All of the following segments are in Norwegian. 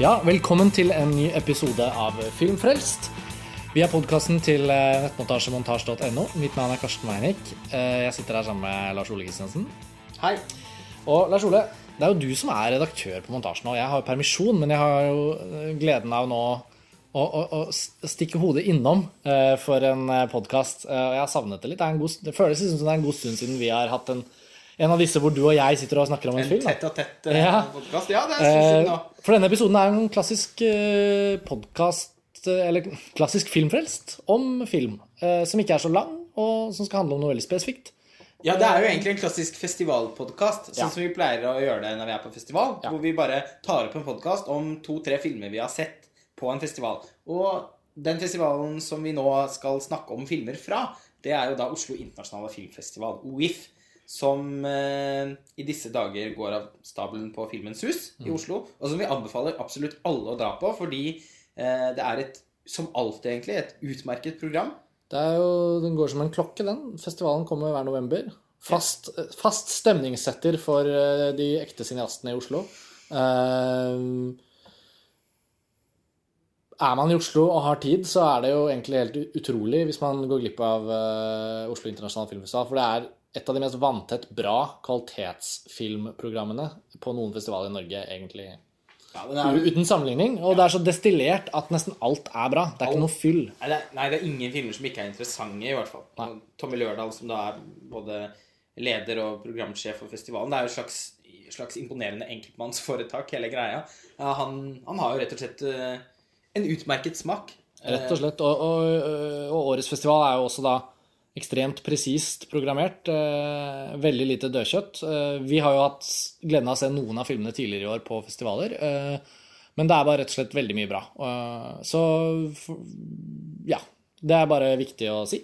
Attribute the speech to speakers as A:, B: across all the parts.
A: Ja, velkommen til en ny episode av Filmfrelst. Vi er podkasten til eh, nettmontasjemontasj.no. Mitt navn er Karsten Weinik. Eh, Jeg sitter her sammen med Lars Ole Kristiansen.
B: Hei.
A: Og Lars Ole, det er jo du som er redaktør på montasjen nå. Jeg har jo permisjon, men jeg har jo eh, gleden av nå å, å, å stikke hodet innom for en podkast. Jeg har savnet det litt. Det, en god, det føles liksom som det er en god stund siden vi har hatt en, en av disse hvor du og jeg sitter og snakker om en,
B: En
A: film.
B: tett og tett
A: uh,
B: ja. podkast. Ja, det er sånn
A: Eh,
B: nå.
A: For denne episoden er en klassisk uh, podkast, eller klassisk filmfrelst, om film. Uh, Som ikke er så lang, og som skal handle om noe veldig spesifikt.
B: Ja, det er jo egentlig en klassisk festivalpodkast, sånn
A: Ja.
B: som vi pleier å gjøre det når vi er på festival.
A: Ja.
B: Hvor vi bare tar opp en podkast om to-tre filmer vi har sett på en festival. Og den festivalen som vi nå skal snakke om filmer fra, det er jo da Oslo internasjonale filmfestival, OIF. Som eh, i disse dager går av stabelen på Filmens hus
A: Mm.
B: i Oslo. Og som vi anbefaler absolutt alle å dra på, fordi eh, det er et, som alltid egentlig, et utmerket program.
A: Det er jo, Den går som en klokke, den. Festivalen kommer hver november. Fast, fast stemningssetter for eh, de ekte cineastene i Oslo. Eh, Er man i Oslo og har tid, så er det jo egentlig helt utrolig hvis man går glipp av eh, Oslo internasjonale filmfestival. For det er et av de mest vanntett bra kvalitetsfilmprogrammene på noen festivaler i Norge, egentlig.
B: Ja, er,
A: Uten sammenligning. Og det er så destillert at nesten alt er bra. Det er ikke noe fyll.
B: Nei det, er, nei, det er ingen filmer som ikke er interessante, i hvert fall.
A: Nei.
B: Tommy Lørdal, som da er både leder og programsjef for festivalen, det er jo et slags, slags imponerende enkeltmannsforetak, hele greia. Ja, han, han har jo rett og slett eh, en utmerket smak.
A: Rett og slett. Og, og, og årets festival er jo også da ekstremt presist programmert. eh, veldig lite dødkjøtt. Eh, vi har jo hatt gleden av å se noen av filmene tidligere i år på festivaler. eh, men det er bare rett og slett veldig mye bra. Eh, så ja. Det er bare viktig å si.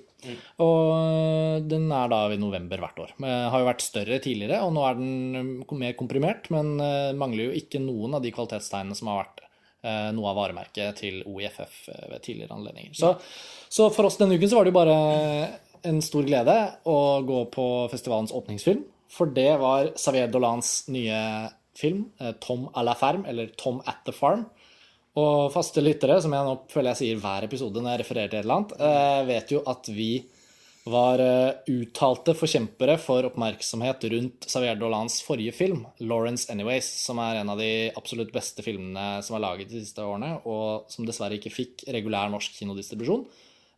A: Og eh, den er da i november hvert år. Men har jo vært større tidligere, og nå er den mer komprimert, men mangler jo ikke noen av de kvalitetstegnene som har vært noe av varemerket til OIFF ved tidligere anledninger. Så, så for oss denne uken så var det jo bare en stor glede å gå på festivalens åpningsfilm. For det var Xavier Dolans nye film, eh, 'Tom à la ferme', eller 'Tom at the Farm'. Og faste lyttere, som jeg nå føler jeg sier hver episode når jeg refererer til et eller annet, eh, vet jo at vi var eh, uttalte forkjempere for oppmerksomhet rundt Xavier Dolans forrige film, 'Lawrence Anyways', som er en av de absolutt beste filmene som er laget de siste årene, og som dessverre ikke fikk regulær norsk kinodistribusjon,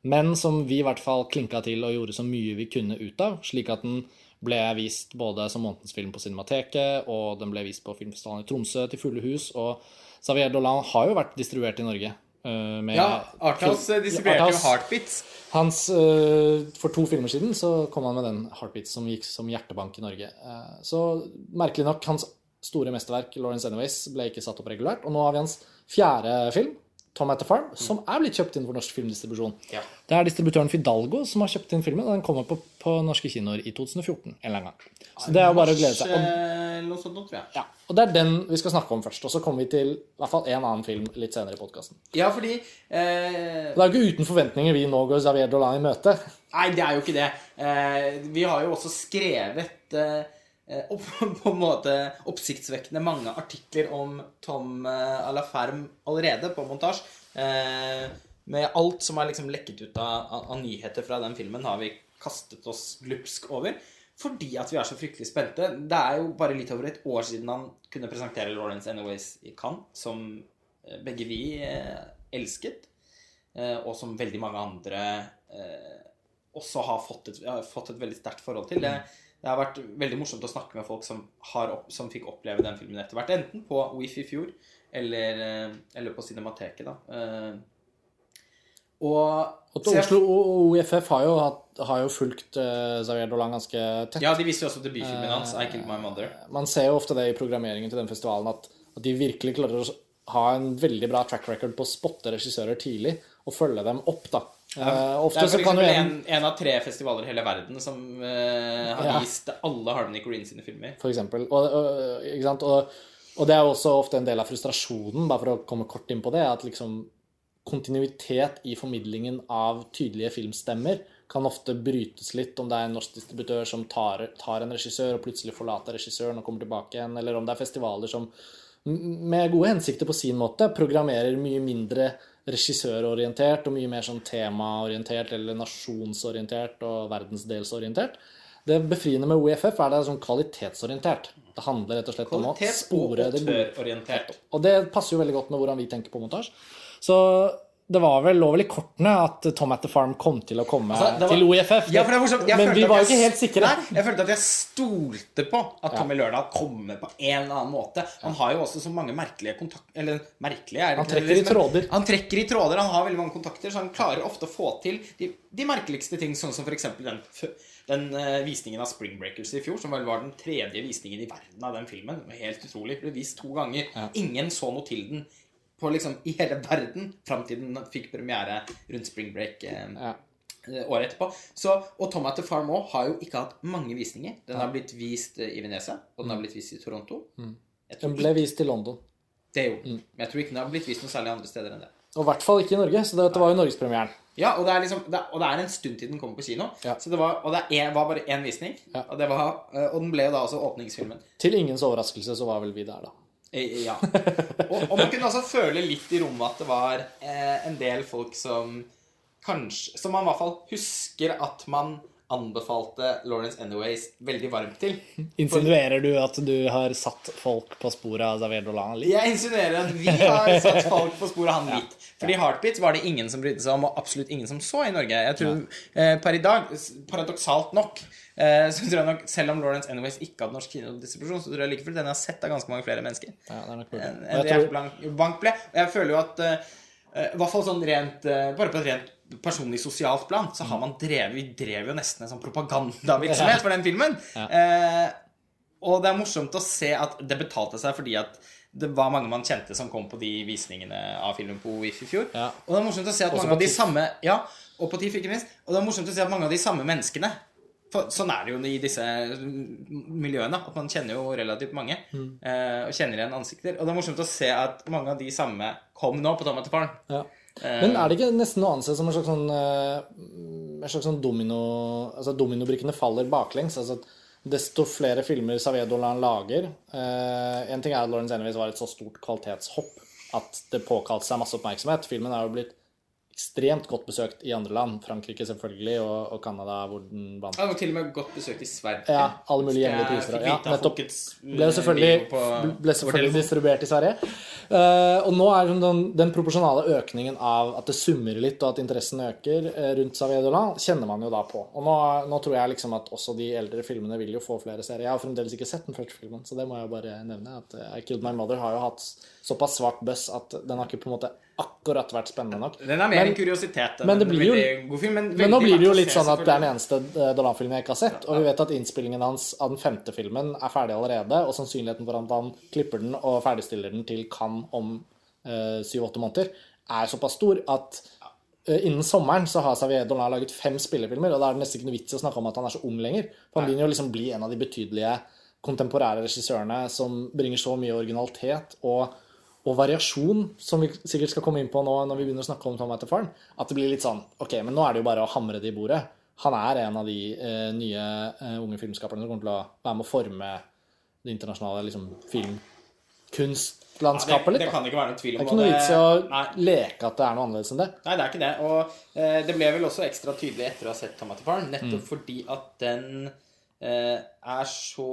A: men som vi i hvert fall klinka til og gjorde så mye vi kunne ut av, slik at den ble vist både som månedens film på Cinemateket, og den ble vist på filmfestivalen i Tromsø til fulle hus, og Xavier Dolan har jo vært distribuert i Norge. eh, med
B: Ja, Arthouse eh, distribuerte jo Heartbeats.
A: Hans, eh, for to filmer siden så kom han med den Heartbeats som gikk som hjertebank i Norge. Så merkelig nok, hans store mesterverk, Lawrence Anyways, ble ikke satt opp regulært. Og nå har vi hans fjerde film, Tom at the Farm, som er blitt kjøpt inn for norsk filmdistribusjon.
B: Ja.
A: Det er distributøren Fidalgo som har kjøpt inn filmen, og den kommer på, på norske kinoer i 2014 en eller annen gang. Så det er jo bare å glede seg. Og,
B: Eh,
A: ja, og det er den vi skal snakke om først. Og så kommer vi til i hvert fall en annen film litt senere i podkasten.
B: Ja, fordi eh,
A: Det er jo ikke uten forventninger vi nå går Xavier Dolan i møte.
B: Nei, det er jo ikke det. Eh, vi har jo også skrevet eh, eh, opp, på en måte oppsiktsvekkende mange artikler om Tom eh, à la Ferme allerede på montasje. Eh, med alt som er liksom lekket ut av, av, nyheter fra den filmen, har vi kastet oss glupsk over. Fordi at vi er så fryktelig spente. Det er jo bare litt over et år siden han kunne presentere Lawrence Anyways i Cannes, som eh, begge vi eh, elsket, eh, og som veldig mange andre eh, også har fått et, har fått et veldig sterkt forhold til. Det, det har vært veldig morsomt å snakke med folk som, har opp, som fikk oppleve den filmen etter hvert. Enten på WIF i fjor eller, eh, eller på Cinemateket. da. Eh, Og
A: Og til Oslo og OIFF har jo, hatt, har jo fulgt uh, Xavier Dolan ganske tett.
B: Ja, de viser jo også debutfilmen hans, 'I Killed My Mother'.
A: Man ser jo ofte det i programmeringen til den festivalen, at, at de virkelig klarer å ha en veldig bra track record på å spotte regissører tidlig og følge dem opp, da. Eh,
B: Det er for eksempel
A: en
B: en, av tre festivaler i hele verden som uh, har
A: Ja.
B: vist alle Harmony Green sine filmer.
A: for eksempel. Og, og? Og, og det er jo også ofte en del av frustrasjonen, bare for å komme kort inn på det, at liksom kontinuitet i formidlingen av tydelige filmstemmer kan ofte brytes litt om det er en norsk distributør som tar, tar en regissør og plutselig forlater regissøren og kommer tilbake igjen, eller om det er festivaler som med gode hensikter på sin måte, programmerer mye mindre regissørorientert og mye mer sånn temaorientert eller nasjonsorientert og verdensdelsorientert. Det befriende med OEFF er det sånn kvalitetsorientert. Det handler rett og slett om å spore det gode. Og det passer jo veldig godt med hvordan vi tenker på montasje. Så det var vel, lå vel i kortene at Tom at the Farm kom til å komme
B: Altså, var-
A: til OEFF.
B: Ja. Jeg
A: men vi var jo ikke helt sikre.
B: Nei, jeg følte at jeg stolte på at Tommy Lørdal kommer på en eller annen måte. Han har jo også så mange merkelige kontakter Eller merkelige er
A: Han trekker i tråder.
B: Han trekker i tråder. Han har veldig mange kontakter, så han klarer ofte å få til de, de merkeligste ting, sånn som f.eks. den, den eh, visningen av Spring Breakers i fjor, som vel var den tredje visningen i verden av den filmen. Helt utrolig. Ble vist to ganger. Ingen så noe til den på liksom i hele verden fram til den fikk premiere rundt Spring Break. Eh,
A: Ja.
B: eh, året etterpå. Så, og Tom at the Farm også har jo ikke hatt mange visninger. Den har blitt vist eh, i Venezia, og den har blitt vist i Toronto. Mm.
A: Den ble vist i London.
B: det jo. Mm. Men jeg tror ikke den har blitt vist noe særlig andre steder enn det.
A: Og i hvert fall ikke i Norge, så dette var jo norgespremieren.
B: Ja, og det er liksom det, Og det er en stund til den kommer på kino.
A: Ja.
B: Så det var, og det er, var bare én visning.
A: Ja.
B: Og, det var, eh, og den ble jo da også åpningsfilmen.
A: Til ingens overraskelse så var vel vi der, da.
B: Eh, Ja. Og, og man kunne også føle litt i rommet at det var eh, en del folk som kanskje Som man i hvert fall husker at man anbefalte Lawrence Anyways veldig varmt til.
A: Insinuerer du at du har satt folk på sporet av Xavier Dolan litt?
B: Jeg insinuerer at vi har satt folk på sporet av han litt. Fordi Heartbeat var det ingen som brydde seg om, og absolutt ingen som så i Norge. Jeg tror eh, per i dag, paradoksalt nok, eh, så tror jeg nok, selv om Lawrence Anyways ikke hadde norsk kinodistribusjon, så tror jeg likevel den har sett av ganske mange flere mennesker.
A: Ja, det er nok en,
B: en
A: jeg tror,
B: Blank, blank ble. Og jeg føler jo at eh, I hvert fall sånn rent Bare på et rent personlig sosialt plan, så har man drevet Vi drev jo nesten en sånn propagandavirksomhet for den filmen. Eh, og det er morsomt å se at det betalte seg fordi at det var mange man kjente som kom på de visningene av filmen på OIF i fjor.
A: Ja.
B: Og det er morsomt å se at
A: Også
B: mange av de samme Ja, og på TIFF, ikke minst. Og det er morsomt å se at mange av de samme menneskene for sånn er det jo i disse miljøene, at man kjenner jo relativt mange.
A: Mm.
B: eh, og kjenner igjen ansikter. Og det er morsomt å se at mange av de samme kom nå på Tom at
A: ja.
B: Eh,
A: Men er det ikke nesten å anse som en slags sånn, eh, en slags sånn domino Altså dominobrikkene faller baklengs? altså at Desto flere filmer Savedolan lager eh, En ting er at Lawrence Anyways var et så stort kvalitetshopp at det påkalte seg masse oppmerksomhet. Filmen er jo blitt ekstremt godt besøkt i andre land. Frankrike selvfølgelig, og, og Canada, hvor den vant
B: Den var til og med godt besøkt i Sverige.
A: Ja, alle mulige hjemlige priser. Ja, nettopp. Ble
B: eh,
A: selvfølgelig, ble selvfølgelig distribuert i Sverige. Eh, og nå er liksom den, den proporsjonale økningen av at det summer litt, og at interessen øker eh, rundt Saviedola, kjenner man jo da på. Og nå, nå tror jeg liksom at også de eldre filmene vil jo få flere serier. Jeg har fremdeles ikke sett den første filmen, så det må jeg bare nevne. At I Killed My Mother har jo hatt såpass svak buzz at den har ikke på en måte akkurat vært spennende nok.
B: Den er mer
A: Men-
B: en kuriositet enn
A: men det
B: en veldig god film. Men,
A: Men nå blir det jo litt sånn at det er den eneste eh, Dolan-filmen jeg ikke har sett. Og vi vet at innspillingen hans av den femte filmen er ferdig allerede, og sannsynligheten for at han klipper den og ferdigstiller den til Cannes om syv-åtte måneder, er såpass stor at uh, innen sommeren så har Xavier Dolan laget fem spillefilmer, og da er det nesten ikke noe vits i å snakke om at han er så ung lenger. For han begynner jo liksom bli en av de betydelige kontemporære regissørene som bringer så mye originalitet og, og variasjon, som vi sikkert skal komme inn på nå når vi begynner å snakke om Tom at the at det blir litt sånn Ok, men nå er det jo bare å hamre det i bordet. Han er en av de eh, nye eh, unge filmskaperne som kommer til å være med å forme det internasjonale liksom, filmkunstlandskapet litt.
B: det kan det ikke være noen tvil om.
A: Det er ikke noe vits i å
B: Nei.
A: leke at det er noe annerledes enn det.
B: Nei, det er ikke det. Og eh, det ble vel også ekstra tydelig etter å ha sett Tom Farm, nettopp
A: Mm.
B: fordi at den eh, er så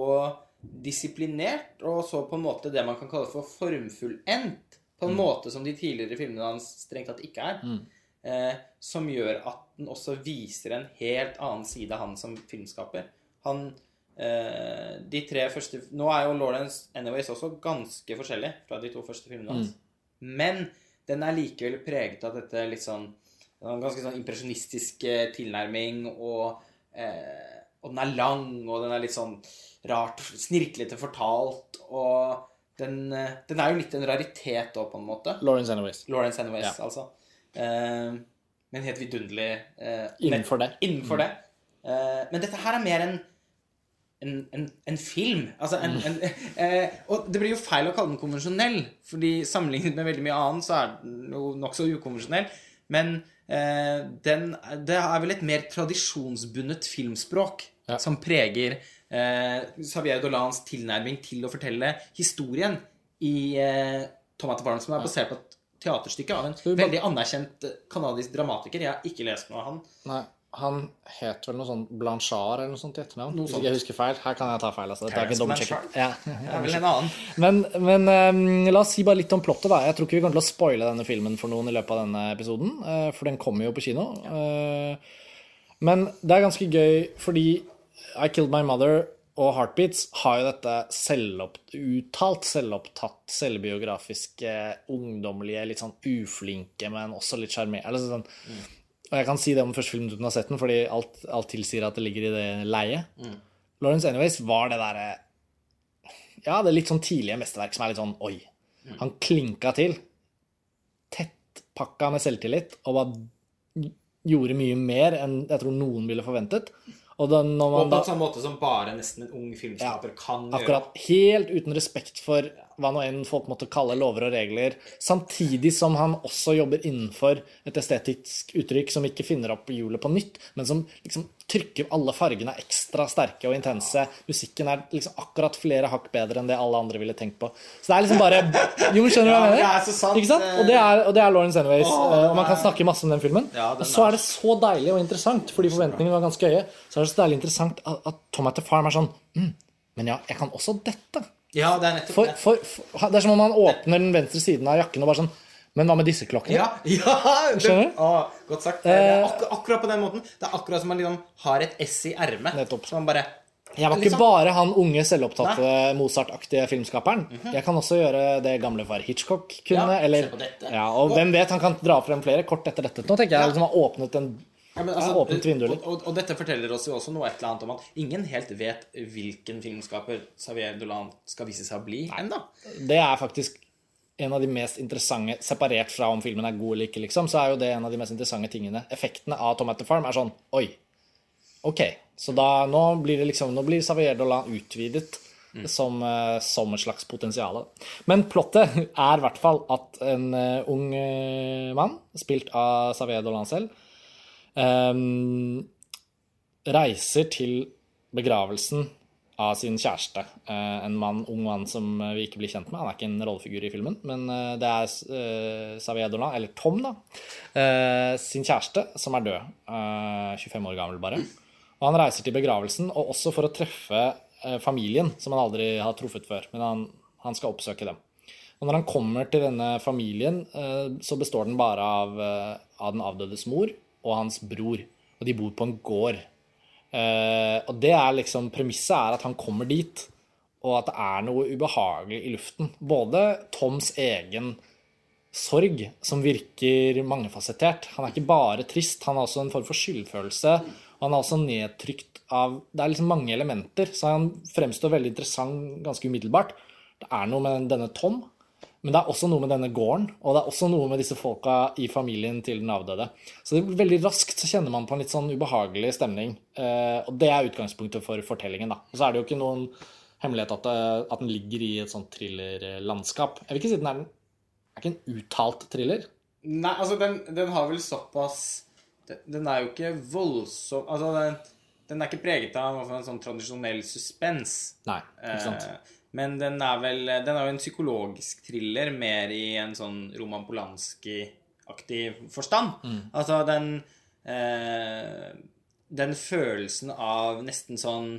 B: disiplinert, og så på en måte det man kan kalle for formfullendt. På en
A: Mm.
B: måte som de tidligere filmene hans strengt tatt ikke er. Eh, som gjør at den også viser en helt annen side av han som filmskaper. Han eh, De tre første Nå er jo Lawrence Anyways også ganske forskjellig fra de to første filmene hans. Men den er likevel preget av dette litt sånn en ganske sånn impresjonistisk eh, tilnærming, og, eh, og den er lang, og den er litt sånn rart snirklete fortalt, og den, eh, den er jo litt en raritet òg, på en måte.
A: Lawrence Anyways.
B: Lawrence Anyways,
A: Ja.
B: altså. Uh, men helt vidunderlig uh,
A: Innenfor det.
B: innenfor det. Uh, men dette her er mer en en, en, en film. Altså en, en, eh, og det blir jo feil å kalle den konvensjonell, fordi sammenlignet med veldig mye annet så er den jo nokså ukonvensjonell. Men eh, den, det er vel et mer tradisjonsbundet filmspråk
A: Ja.
B: som preger eh, Xavier Dolans tilnærming til å fortelle historien i eh, Tomato Barn, som er basert på et teaterstykke av en
A: bare-
B: veldig anerkjent canadisk kanadisk dramatiker. Jeg har ikke lest noe av han.
A: Nei, han het vel noe sånn Blanchard eller noe sånt i etternavn.
B: Noe
A: sånt. jeg husker feil. Her kan jeg ta feil. altså. Det er ikke dobbeltsjekket. Ja.
B: Det er vel en annen.
A: Men, men um, la oss si bare litt om plottet. da. Jeg tror ikke vi kommer til å spoile denne filmen for noen i løpet av denne episoden, eh, for den kommer jo på kino. Eh, Men det er ganske gøy fordi I Killed My Mother og Heartbeats har jo dette selvopp, uttalt selvopptatt, selvbiografiske, ungdommelige, litt sånn uflinke, men også litt sjarmerende. Sånn, og jeg kan si det om første filmen uten å ha sett den, fordi alt, alt tilsier at det ligger i det leiet. Lawrence Anyways var det derre Ja, det litt sånn tidlige mesterverk som er litt sånn oi. Han klinka til. Tettpakka med selvtillit og bare gjorde mye mer enn jeg tror noen ville forventet. Og den,
B: Og på en sånn måte som bare nesten en ung filmskaper kan gjøre.
A: Akkurat. Helt uten respekt for hva nå enn folk måtte kalle lover og regler. Samtidig som han også jobber innenfor et estetisk uttrykk som ikke finner opp hjulet på nytt, men som liksom trykker alle fargene ekstra sterke og intense. Musikken er liksom akkurat flere hakk bedre enn det alle andre ville tenkt på. Så det er liksom bare Jo, men skjønner du hva
B: Ja,
A: jeg
B: det
A: mener?
B: er så sant.
A: Ikke sant? Og det er, og det er Lawrence Anyways. Eh, og man kan snakke masse om den filmen.
B: Ja, den
A: og så
B: er
A: det så deilig og interessant, fordi forventningene var ganske høye, så er det så deilig interessant at, at Tom at the Farm er sånn mm, Men ja, jeg kan også dette.
B: Ja, det er nettopp
A: For,
B: det.
A: for, for, det er som om man åpner den venstre siden av jakken og bare sånn Men hva med disse klokkene?
B: Ja, ja
A: Skjønner du?
B: Å, godt sagt. Det er akkur akkurat på den måten. Det er akkurat som man liksom har et S i ermet. Så man bare
A: Jeg var ikke
B: liksom-
A: bare han unge, selvopptatte, Mozart-aktige filmskaperen. Jeg kan også gjøre det gamle far Hitchcock kunne.
B: Ja,
A: eller, ja, og hvem vet, han kan dra frem flere kort etter dette. Nå tenker jeg liksom har åpnet en
B: Ja, altså,
A: åpnet vinduet litt.
B: og, og, og dette forteller oss jo også noe et eller annet om at ingen helt vet hvilken filmskaper Xavier Dolan skal vise seg å bli ennå.
A: Det er faktisk en av de mest interessante Separert fra om filmen er god eller ikke, liksom, så er jo det en av de mest interessante tingene. Effektene av Tom at the Farm er sånn Oi. Ok. Så da, nå blir det liksom Nå blir Xavier Dolan utvidet som, eh, som et slags potensial. Men plottet er i hvert fall at en eh, ung eh, mann, spilt av Xavier Dolan selv, eh, reiser til begravelsen av sin kjæreste. Eh, en mann, ung mann som vi ikke blir kjent med. Han er ikke en rollefigur i filmen, men eh, det er eh, Saviedorna, eller Tom, da, sin kjæreste, som er død. Eh, 25 år gammel, bare. Og han reiser til begravelsen, og også for å treffe familien, som han aldri har truffet før. Men han, han skal oppsøke dem. Og når han kommer til denne familien, så består den bare av, av den avdødes mor og hans bror. Og de bor på en gård. Uh, og det er liksom Premisset er at han kommer dit, og at det er noe ubehagelig i luften. Både Toms egen sorg, som virker mangefasettert. Han er ikke bare trist, han har også en form for skyldfølelse. Og han er også nedtrykt av Det er liksom mange elementer, så han fremstår veldig interessant ganske umiddelbart. Det er noe med denne Tom, men det er også noe med denne gården, og det er også noe med disse folka i familien til den avdøde. Så det, veldig raskt så kjenner man på en litt sånn ubehagelig stemning. Eh, og det er utgangspunktet for fortellingen, da. Og så er det jo ikke noen hemmelighet at, det, at den ligger i et sånt thrillerlandskap. Jeg vil ikke si den er, den er ikke en uttalt thriller.
B: Nei, altså, den, den har vel såpass den, den er jo ikke voldsom Altså, den, den er ikke preget av en sånn tradisjonell suspens.
A: Nei, ikke sant.
B: Eh, men den er vel Den er jo en psykologisk thriller mer i en sånn Roman Polanski-aktig forstand.
A: Mm.
B: Altså den eh, Den følelsen av nesten sånn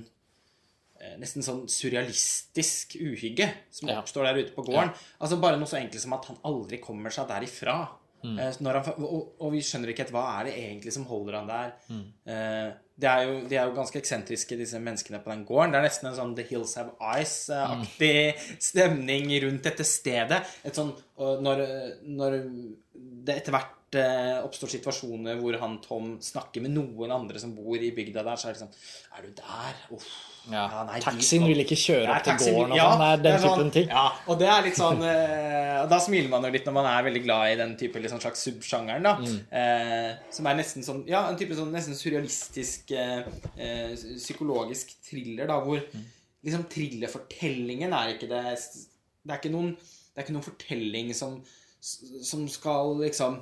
B: eh, Nesten sånn surrealistisk uhygge som
A: Ja.
B: oppstår der ute på gården. Altså Bare noe så enkelt som at han aldri kommer seg derifra.
A: Mm.
B: Eh, Når han, og, og vi skjønner ikke helt hva er det egentlig som holder han der.
A: Mm.
B: Eh, det er jo, de er jo ganske eksentriske, disse menneskene på den gården. Det er nesten en sånn The Hills Have Eyes-aktig
A: Mm.
B: stemning rundt dette stedet. Et sånn, når, når det etter hvert eh, oppstår situasjoner hvor han Tom snakker med noen andre som bor i bygda der, så er det liksom Er du der? Uff.
A: Ja.
B: nei,
A: Taxien vil ikke kjøre
B: Ja,
A: opp til gården og
B: ja,
A: sånn. Er den
B: sånn-
A: typen ting.
B: Ja, og det er litt sånn eh, Da smiler man jo litt når man er veldig glad i den type liksom, slags subsjangeren, da.
A: Mm.
B: Eh, som er nesten sånn Ja, en type sånn nesten surrealistisk eh, eh, psykologisk thriller, da, hvor
A: Mm.
B: liksom thrillerfortellingen er ikke det Det er ikke noen, det er ikke noen fortelling som, som skal liksom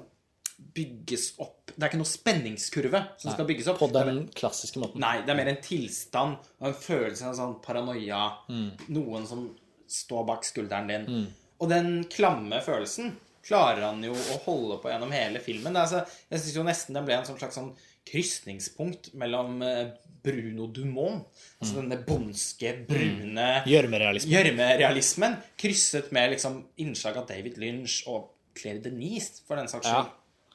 B: bygges opp Det er ikke noe spenningskurve som skal bygges opp.
A: På den klassiske måten.
B: Nei, det er mer en tilstand og en følelse av en sånn paranoia.
A: Mm.
B: Noen som står bak skulderen din. Og den klamme følelsen klarer han jo å holde på gjennom hele filmen. Altså, jeg syns jo nesten den ble en sånn slags sånn krysningspunkt mellom eh, Bruno Dumont, altså denne bondske, brune gjørmerealismen, krysset med liksom innslag av David Lynch og Claire Denise, for den saks
A: Ja.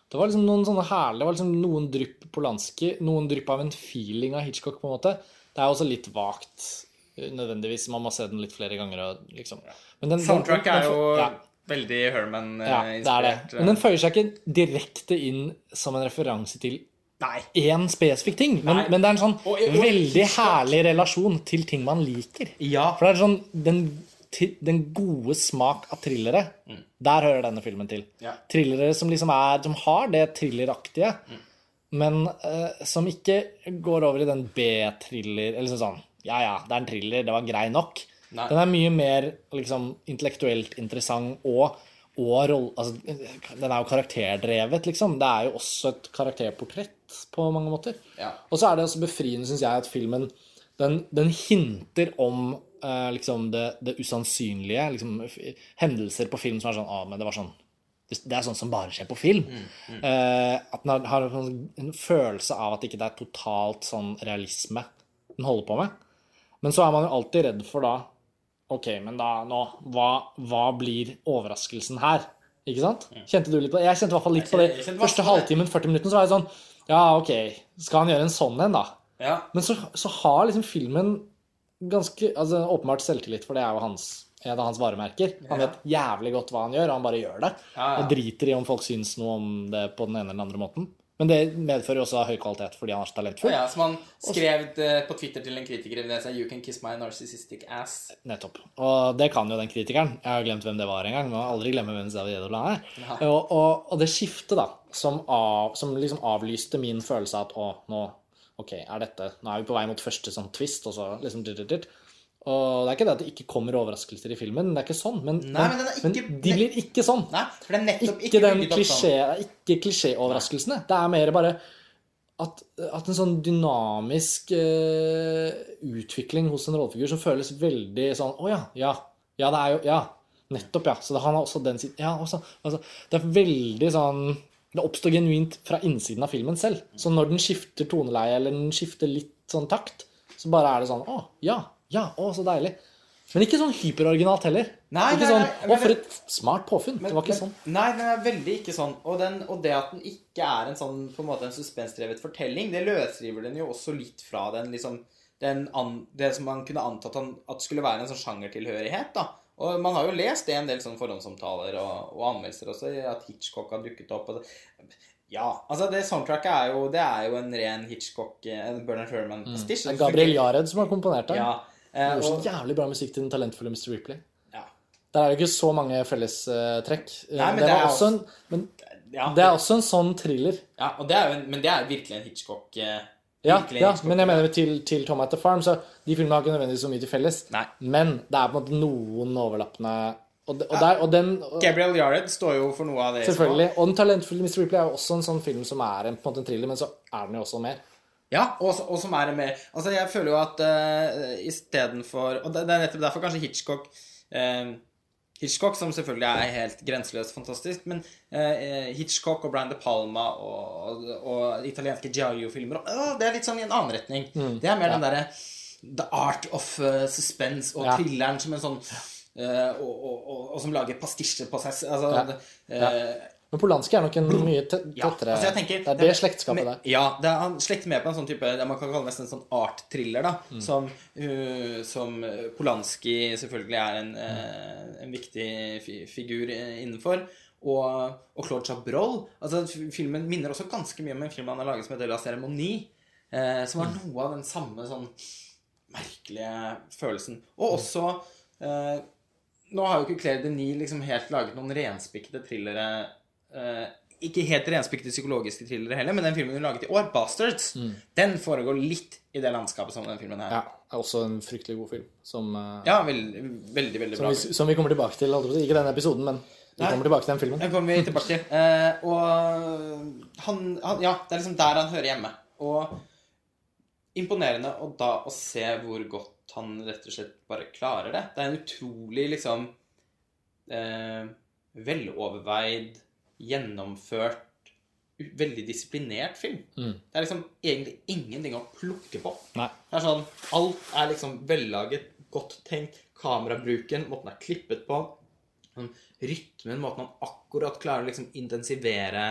A: Det var liksom noen sånne herlige, det var liksom noen drypp Polanski, noen drypp av en feeling av Hitchcock, på en måte. Det er også litt vagt, eh, nødvendigvis. Man må se den litt flere ganger. Og liksom. Men den,
B: Soundtrack er jo
A: ja,
B: veldig
A: ja, det er det. Men den føyer seg ikke direkte inn som en referanse til
B: Nei.
A: én spesifikk ting. Men, men det er en sånn
B: Og- og
A: veldig herlig relasjon til ting man liker.
B: Ja.
A: For det er sånn den, den gode smak av thrillere, der hører denne filmen til.
B: Ja.
A: Thrillere som liksom er Som har det thrilleraktige, men uh, som ikke går over i den B-thriller Eller sånn Ja, ja, det er en thriller, det var grei nok.
B: Nei.
A: Den er mye mer liksom intellektuelt interessant og og roll, altså, Den er jo karakterdrevet, liksom. Det er jo også et karakterportrett på mange måter.
B: Ja.
A: Og så er det også befriende, syns jeg, at filmen den, den hinter om eh, liksom det, det usannsynlige. Liksom, hendelser på film som er sånn ah, men det var sånn Det er sånn som bare skjer på film. Eh, at den har, har en, sånn- en følelse av at ikke det ikke er totalt sånn realisme den holder på med. Men så er man jo alltid redd for da Ok, men da nå Hva, hva blir overraskelsen her? Ikke sant? Kjente du litt på det? Jeg kjente i hvert fall litt på det. Første halvtimen, 40 minutter, så var jeg sånn Ja, ok, skal han gjøre en sånn en, da?
B: Ja.
A: Men så, så har liksom filmen ganske altså Åpenbart selvtillit, for det er jo hans, en av hans varemerker. Han
B: Ja.
A: vet jævlig godt hva han gjør, og han bare gjør det.
B: Ja, ja.
A: Og driter i om folk syns noe om det på den ene eller den andre måten. Men det medfører også høy kvalitet fordi han er så talentfull.
B: ja, som han skrev på Twitter til en kritiker i Venezia You can kiss my narcissistic ass.
A: Nettopp. Og det kan jo den kritikeren. Jeg har glemt hvem det var engang. Må aldri glemme hvem Xavier Dolan er.
B: Ja.
A: Og, og, og det skiftet, da, som, av, som liksom avlyste min følelse av at å, nå Ok, er dette Nå er vi på vei mot første sånn twist, og så liksom dit, dit, dit. Og det er ikke det at det ikke kommer overraskelser i filmen, det er ikke sånn. Men,
B: Nei, men ikke-
A: men de blir ikke sånn.
B: Nei, for det er nettopp
A: Ikke den
B: opp sånn.
A: klisjé, ikke klisjéoverraskelsene. Det er mer bare at, at en sånn dynamisk uh, utvikling hos en rollefigur som føles veldig sånn Å ja, ja. Ja, det er jo Ja. Nettopp, ja. Så det, han har også den siden Ja, også. Altså, det er veldig sånn Det oppstår genuint fra innsiden av filmen selv. Så når den skifter toneleie, eller den skifter litt sånn takt, så bare er det sånn Å, ja. Ja. Å, så deilig. Men ikke sånn hyperoriginalt heller.
B: Nei,
A: ikke
B: nei,
A: sånn
B: nei,
A: Å, for et smart påfunn. det var ikke sånn.
B: Nei, den er veldig ikke sånn. Og, den, og det at den ikke er en sånn på en måte en suspensdrevet fortelling, det løsriver den jo også litt fra den liksom den an, Det som man kunne antatt at skulle være en sånn sjangertilhørighet, da. Og man har jo lest det en del sånn forhåndsomtaler og, og anmeldelser også, at Hitchcock har dukket opp. Ja, altså det soundtracket er jo Det er jo en ren Hitchcock eh, En Bernard Herman-pastisj.
A: Det er Gabriel Jared som har komponert det.
B: Ja.
A: Han
B: det
A: gjør så jævlig bra musikk til den talentfulle Mr. Ripley.
B: ja.
A: Der er det ikke så mange fellestrekk.
B: Nei, men
A: det,
B: det er
A: også en, men
B: ja.
A: det er også en sånn thriller.
B: Ja, det en, men det er virkelig en Hitchcock eh,
A: Ja, ja men jeg mener til, til Tom at the Farm, så de filmene har ikke nødvendigvis så mye til felles.
B: Nei.
A: Men det er på en måte noen overlappende Og, de, og, der, og den og,
B: Gabriel Yared står jo for noe av det.
A: Selvfølgelig. Og den talentfulle Mr. Ripley er jo også en sånn film som er en, på en måte en thriller, men så er den jo også mer.
B: Ja, og, og som er mer Altså, jeg føler jo at uh, istedenfor Og det, det er nettopp derfor kanskje Hitchcock eh, Hitchcock, som selvfølgelig er helt grenseløst fantastisk, men eh, Hitchcock og Brian De Palma og, og, italienske Giallo-filmer øh, Det er litt sånn i en annen retning. Det er mer den derre The art of uh, suspense og
A: Ja.
B: thrilleren som en sånn uh, og, og, og, som lager pastisjer på seg Altså
A: Ja.
B: eh,
A: Men Polanski er nok en mye tettere
B: ja, altså tenker,
A: Det er det slektskapet der.
B: Ja, det er, han slekter med på en sånn type man kan kalle nesten en sånn art-thriller, da.
A: Mm.
B: Som, uh, som Polanski selvfølgelig er en, uh, en viktig fi figur innenfor. Og, og Claude Chabrol. Altså, filmen minner også ganske mye om en film han har laget som heter La Ceremoni. Uh, som
A: Mm.
B: har noe av den samme sånn merkelige følelsen. Og også eh, Nå har jo ikke Claire Denis liksom helt laget noen renspikkede thrillere eh, Ikke helt renspikkede psykologiske thrillere heller, men den filmen hun laget i år, 'Bastards', den foregår litt i det landskapet som den filmen her.
A: Mm. Ja, er også en fryktelig god film. Som, eh,
B: Ja, veldig, veldig, veldig
A: som,
B: bra.
A: vi, som vi kommer tilbake til. Ikke denne episoden, men vi
B: Nei.
A: kommer tilbake til den filmen.
B: Den kommer vi tilbake til. Eh, og han, han Ja, det er liksom der han hører hjemme. Og imponerende og da å se hvor godt han rett og slett bare klarer det. Det er en utrolig liksom eh, veloverveid, gjennomført, veldig disiplinert film. Det er liksom egentlig ingenting å plukke på.
A: Nei.
B: Det er sånn, Alt er liksom vellaget, godt tenkt. Kamerabruken, måten det er klippet på. Sånn, rytmen, måten han akkurat klarer å liksom intensivere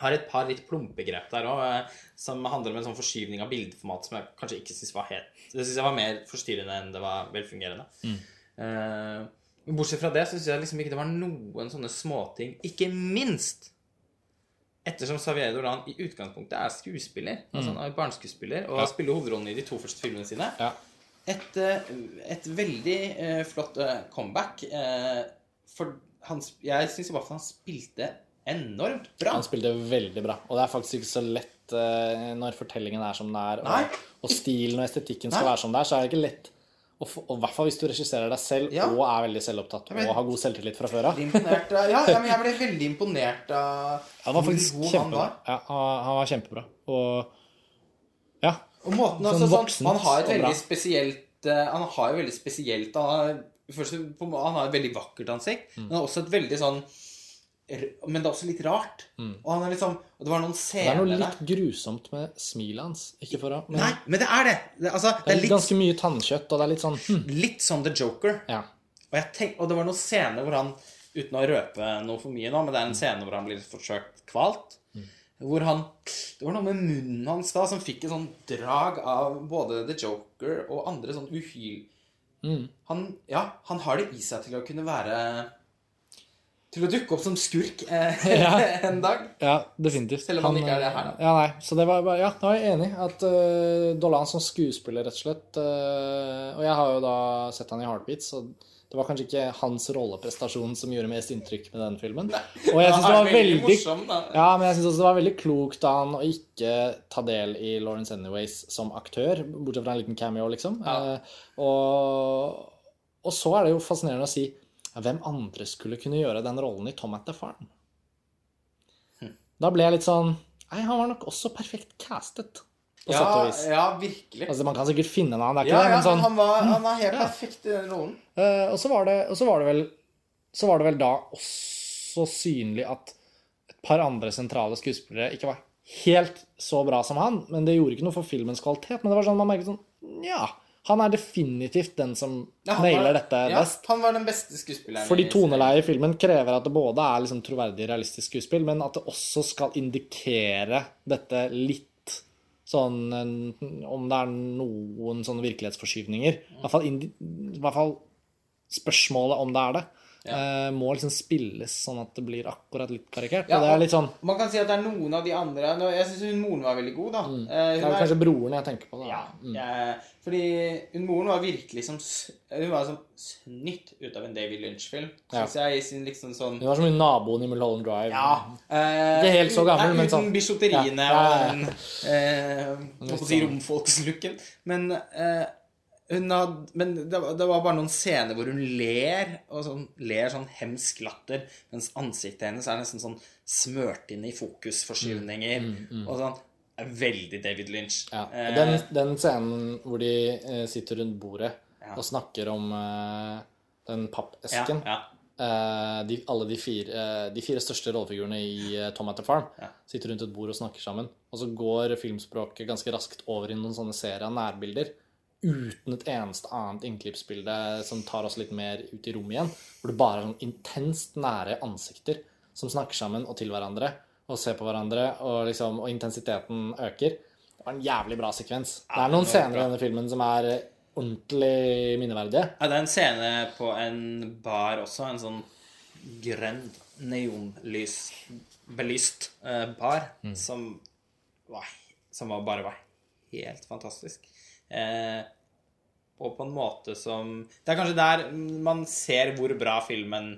B: Har et par litt plumpe grep der òg, som handler om en sånn forskyvning av bildeformat som jeg kanskje ikke syns var helt Det syns jeg var mer forstyrrende enn det var velfungerende. Mm. men bortsett fra det syns jeg liksom ikke det var noen sånne småting. Ikke minst ettersom Xavier Dolan i utgangspunktet er skuespiller, altså han er barneskuespiller, og
A: Ja.
B: spiller hovedrollen i de to første filmene sine,
A: Ja.
B: et, eh, et veldig uh, flott uh, comeback. Uh, for han, jeg syns i hvert fall han spilte enormt bra.
A: Han spilte veldig bra. Og det er faktisk ikke så lett når fortellingen er som den er, og, og stilen og estetikken skal
B: Nei.
A: være som det er, så er det ikke lett. Og i hvert fall hvis du regisserer deg selv
B: Ja.
A: og er veldig selvopptatt
B: ble,
A: og har god selvtillit fra før av.
B: Ja, jeg ble veldig imponert av
A: Han var
B: hvor
A: faktisk
B: god han var.
A: Ja, han, var kjempebra. Og ja.
B: Og måten altså, sånn,
A: voksent
B: Han har et veldig spesielt eh, Han har jo veldig spesielt Han har, først, han har et veldig vakkert ansikt,
A: Mm.
B: men også et veldig sånn Men det er også litt rart. Og han er liksom Og det var noen
A: scener Det er noe litt grusomt med smilet hans. Ikke for å men
B: Nei, men det er det! Det, altså, det
A: det
B: er
A: er
B: litt,
A: ganske mye tannkjøtt, og det er litt sånn hm,
B: litt sånn The Joker.
A: Ja.
B: Og, tenk, og det var noen scener hvor han Uten å røpe noe for mye nå, men det er en scene hvor han blir forsøkt kvalt. Hvor han Det var noe med munnen hans da som fikk et sånn drag av både The Joker og andre sånn uhyl... Han, ja, han har det i seg til å kunne være Til å dukke opp som skurk eh, en dag.
A: Ja, definitivt.
B: Selv om han ikke er det her, da.
A: Ja, nei, så det var ja, da er jeg enig. At uh, Dolan som skuespiller, rett og slett uh, Og jeg har jo da sett han i Heartbeats, så det var kanskje ikke hans rolleprestasjon som gjorde mest inntrykk med den filmen. Og jeg syns det
B: Han
A: var veldig
B: morsom.
A: Ja, men jeg synes også det var veldig klokt av han å ikke ta del i Lawrence Anyways som aktør, bortsett fra en liten cameo, liksom.
B: Ja.
A: Uh, og, og så er det jo fascinerende å si ja, hvem andre skulle kunne gjøre den rollen i Tom at the Farm?
B: Hm.
A: Da ble jeg litt sånn Nei, han var nok også perfekt castet, på
B: Ja,
A: sett og vis.
B: ja, virkelig.
A: Altså, Man kan sikkert finne en annen, det er ikke
B: Ja,
A: det,
B: ja,
A: men sånn
B: han, var, han var helt
A: Ja.
B: perfekt i den rollen.
A: Uh, og, så var det, og så var det vel Så var det vel da også synlig at et par andre sentrale skuespillere ikke var helt så bra som han, men det gjorde ikke noe for filmens kvalitet. Men det var sånn man merket sånn Ja, han er definitivt den som
B: Ja,
A: nailer dette
B: ja,
A: best.
B: Han var den beste skuespilleren.
A: Fordi toneleiet i filmen krever at det både er liksom troverdig, realistisk skuespill, men at det også skal indikere dette litt sånn en- Om det er noen sånne virkelighetsforskyvninger. I hvert fall, i hvert fall spørsmålet om det er det, eh, må liksom spilles sånn at det blir akkurat litt karikert.
B: Ja,
A: litt sånn
B: Man kan si at det er noen av de andre Jeg syns hun moren var veldig god, da. Eh,
A: Mm. Det er kanskje broren jeg tenker på. Da.
B: Ja,
A: Mm.
B: eh, fordi hun moren var virkelig som Hun var som snytt ut av en David Lynch-film,
A: Ja.
B: jeg, i sin liksom sånn
A: Hun var som naboen i Mulholland Drive.
B: Ja. Eh,
A: Ikke helt så gammel,
B: nei,
A: men
B: uten
A: sånn-
B: bisjotteriene
A: Ja, ja, ja.
B: og den eh, si
A: sånn.
B: romfolkslooken. Men eh, hun hadde, men det, var- det var bare noen scener hvor hun ler, og sånn, ler sånn hemsk latter, mens ansiktet hennes er nesten sånn smørt inn i fokusforskyvninger. Og sånn Veldig David Lynch.
A: Mm, Ja.
B: Eh,
A: Den, den scenen hvor de eh, sitter rundt bordet
B: Ja.
A: og snakker om eh, den pappesken
B: ja.
A: eh, de, Alle de fire, eh, de fire største rollefigurene i eh, Tom at the Farm sitter rundt et bord og snakker sammen. Og så går filmspråket ganske raskt over i noen sånne serier av nærbilder. Uten et eneste annet innklippsbilde som tar oss litt mer ut i rommet igjen. Hvor det bare er sånn intenst nære ansikter som snakker sammen og til hverandre og ser på hverandre, og, liksom, og intensiteten øker. Det var en jævlig bra sekvens. Det er noen scener i denne filmen som er eh, ordentlig minneverdige.
B: Ja, det er en scene på en bar også, en sånn grønn neonlys-belyst mm. bar, som, var, som var, bare var helt fantastisk. Eh, og på en måte som Det er kanskje der man ser hvor bra filmen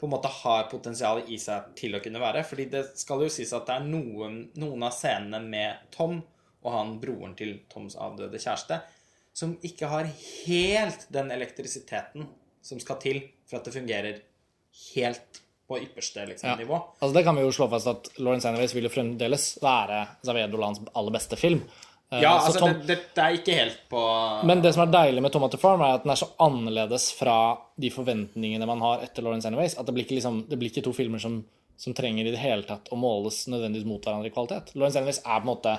B: på en måte har potensial i seg til å kunne være. Fordi det skal jo sies at det er noen, noen av scenene med Tom og han broren til Toms avdøde kjæreste som ikke har helt den elektrisiteten som skal til for at det fungerer helt på ypperste liksom,
A: Ja.
B: nivå.
A: Altså Det kan vi jo slå fast at Lawrence Anyways vil jo fremdeles være Zavedolans aller beste film. Eh,
B: Ja,
A: så
B: altså,
A: Tom-
B: det, dette er ikke helt på
A: Men det som er deilig med Tomato Farm, er at den er så annerledes fra de forventningene man har etter Lawrence Anyways. At det blir ikke, liksom, det blir ikke to filmer som, som trenger i det hele tatt å måles nødvendigvis mot hverandre i kvalitet. Lawrence Anyways er på en måte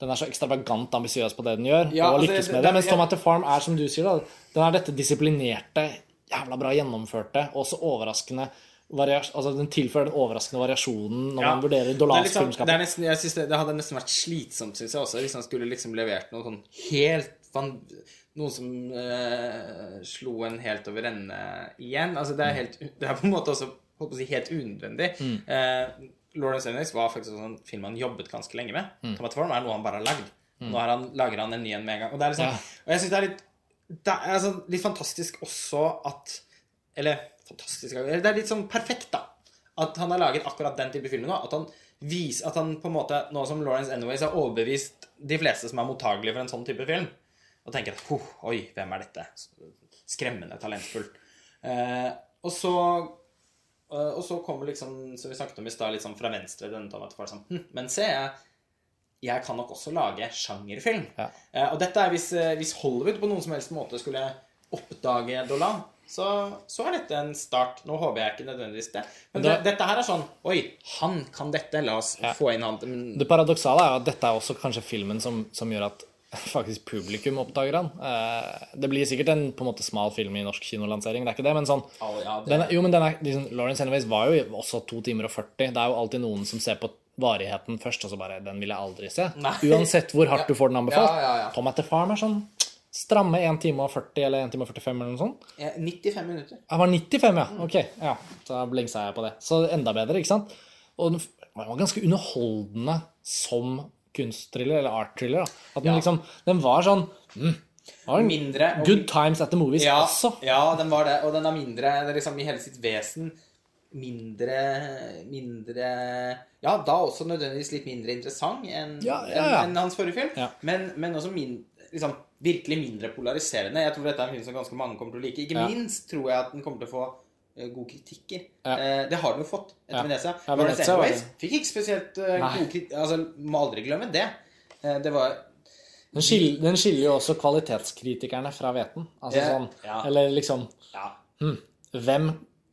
A: Den er så ekstravagant ambisiøs på det den gjør,
B: Ja,
A: og
B: altså,
A: lykkes
B: det-
A: med
B: det-
A: det. Mens. Tomato Farm er, som du sier, da, den er dette disiplinerte, jævla bra gjennomførte, og så overraskende altså Den tilfører den overraskende variasjonen når
B: Ja.
A: man vurderer
B: er
A: Dolans
B: liksom,
A: filmskap.
B: det, er nesten, det, det hadde nesten vært slitsomt, synes jeg også, hvis han skulle liksom levert noe sånn helt Noen som eh, slo en helt over ende igjen. Altså, det er, helt, det er på en måte også holdt på å si, helt unødvendig.
A: Mm.
B: Eh, Lawrence Anyways var faktisk en film han jobbet ganske lenge med.
A: Mm.
B: Thomas Form er noe han bare har lagd. Nå har han, lager han en ny en med en gang. Og, det er liksom,
A: Ja.
B: og jeg syns det er litt det er altså litt fantastisk også at Eller fantastisk Det er litt sånn perfekt, da. At han har laget akkurat den type filmer nå. At han viser At han på en måte, nå som Lawrence Anyways har overbevist de fleste som er mottagelige for en sånn type film, og tenker at «Huh, Oi, hvem er dette? Skremmende talentfull. Eh, og så eh, og så kommer liksom, som vi snakket om i stad, litt sånn fra venstre denne Tomato Farm sånn, hm, Men se, jeg, jeg kan nok også lage sjangerfilm.
A: Ja.
B: Eh, og dette er hvis, eh, hvis Hollywood på noen som helst måte skulle oppdage Dolan, så, så er dette en start. Nå håper jeg ikke nødvendigvis det. Men det, dette her er sånn Oi, han kan dette. La oss
A: Ja.
B: få inn han. Men,
A: Det paradoksale er at dette er også kanskje filmen som, som gjør at faktisk publikum oppdager han. Eh, det blir sikkert en på en måte smal film i norsk kinolansering, det er ikke det, men sånn
B: oh, ja, det-
A: den Jo, men den er, liksom, Lawrence Anyways var jo også to timer og 40. Det er jo alltid noen som ser på varigheten først, og så bare Den vil jeg aldri se.
B: Nei.
A: Uansett hvor hardt du får den anbefalt.
B: Ja, ja, ja.
A: Tom at the Farm er sånn stramme 1 time og 40 eller 1 time og 45 eller noe sånt.
B: Eh, 95 minutter.
A: Jeg var 95, ja. Ok, ja. Da blingsa jeg på det. Så enda bedre, ikke sant? Og den var ganske underholdende som kunstthriller, eller art-thriller. At den
B: Ja.
A: liksom Den var sånn mm, var den,
B: Mindre og-
A: Good times at the movies
B: Ja,
A: også.
B: ja, den var det. Og den er mindre det er liksom i hele sitt vesen mindre Mindre Ja, da også nødvendigvis litt mindre interessant enn
A: Ja,
B: enn- enn hans forrige film. Men, men også min, liksom, virkelig mindre polariserende. Jeg tror dette er en film som ganske mange kommer til å like. Ikke
A: Ja.
B: minst tror jeg at den kommer til å få god gode kritikker.
A: Ja.
B: Eh, det har den jo fått etter
A: Ja.
B: Venezia.
A: Ja, Venezia var
B: Anyways
A: det.
B: fikk ikke spesielt eh,
A: Nei.
B: gode kritikker. Altså, må aldri glemme det. Eh, det var
A: Den skiller, den skiller jo også kvalitetskritikerne fra veten. Altså
B: yeah.
A: sånn. Eller liksom
B: Ja.
A: Hvem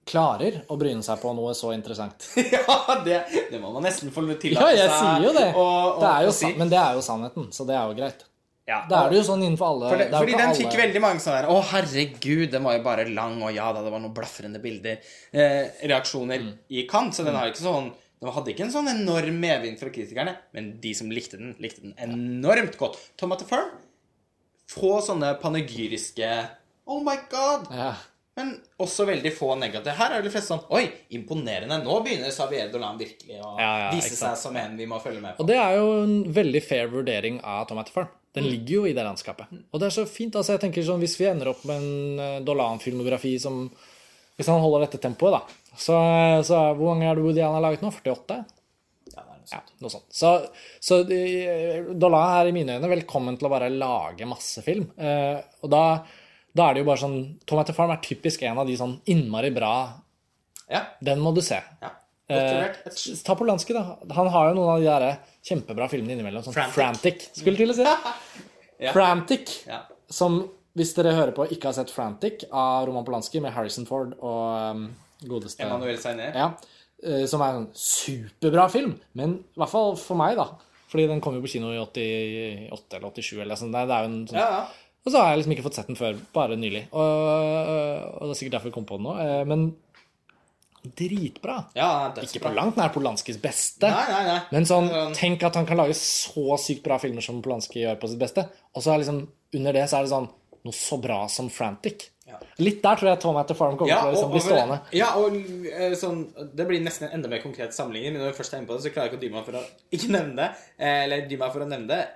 A: klarer å bryne seg på noe så interessant?
B: ja, det, det må man nesten få
A: Ja, jeg sier jo det.
B: Og, og,
A: det jo men det er jo sannheten, så det er jo greit.
B: Ja,
A: Da er det jo sånn innenfor alle
B: For det,
A: det
B: fordi den
A: alle-
B: fikk veldig mange sånne der Å, herregud, den var jo bare lang, og ja da, det var noen blafrende bilder. Eh, reaksjoner
A: Mm.
B: i kant. Så den har ikke sånn Den hadde ikke en sånn enorm medvind fra kritikerne, men de som likte den, likte den enormt godt. Tomato Firm få sånne panegyriske Oh my god!
A: ja.
B: Men også veldig få negative. Her er det fleste sånn Oi, imponerende. Nå begynner Xavier Dolan virkelig å
A: Ja, ja,
B: vise seg som en vi må følge med på.
A: Og det er jo en veldig fair vurdering av Tomato Farm. Den
B: Mm.
A: ligger jo i det landskapet. Og det er så fint. altså jeg tenker sånn, Hvis vi ender opp med en eh, Dolan-filmografi som Hvis han holder dette tempoet, da. Så, så Hvor mange er det Woody Allen har laget nå? 48?
B: Ja, noe sånt.
A: Ja, noe sånt. Så, så eh, Dolan er i mine øyne velkommen til å bare lage masse film. Eh, og da, da er det jo bare sånn Tomato Farm er typisk en av de sånn innmari bra
B: Ja.
A: Den må du se.
B: ja.
A: Eh, Ta Polanski, da. Han har jo noen av de der kjempebra filmene innimellom. Sånn
B: Frantic.
A: Frantic. skulle til å si.
B: Ja.
A: Frantic,
B: Ja.
A: som hvis dere hører på ikke har sett Frantic, av Roman Polanski med Harrison Ford og um, godeste
B: Emanuel Seiner.
A: Ja, eh, som er en superbra film. Men i hvert fall for meg, da. Fordi den kom jo på kino i 88 eller 87 eller sånn. Det er jo en sånn
B: Ja, ja.
A: Og så har jeg liksom ikke fått sett den før, bare nylig. Og, og det er sikkert derfor jeg kom på den nå. eh, Men dritbra.
B: ja
A: Ikke på langt nær Polanskis beste.
B: Nei, nei, nei.
A: Men sånn,
B: Sånn-
A: tenk at han kan lage så sykt bra filmer som Polanski gjør på sitt beste. Og så er liksom, under det så er det sånn noe så bra som Frantic.
B: Ja.
A: Litt der tror jeg Tom etter Farm kommer
B: Ja,
A: til å liksom bli stående.
B: ja, og eh, sånn Det blir nesten en enda mer konkret sammenligning, men når vi først er inne på det, så klarer jeg ikke å dy meg for å ikke nevne det. eh, Eller dy meg for å nevne det.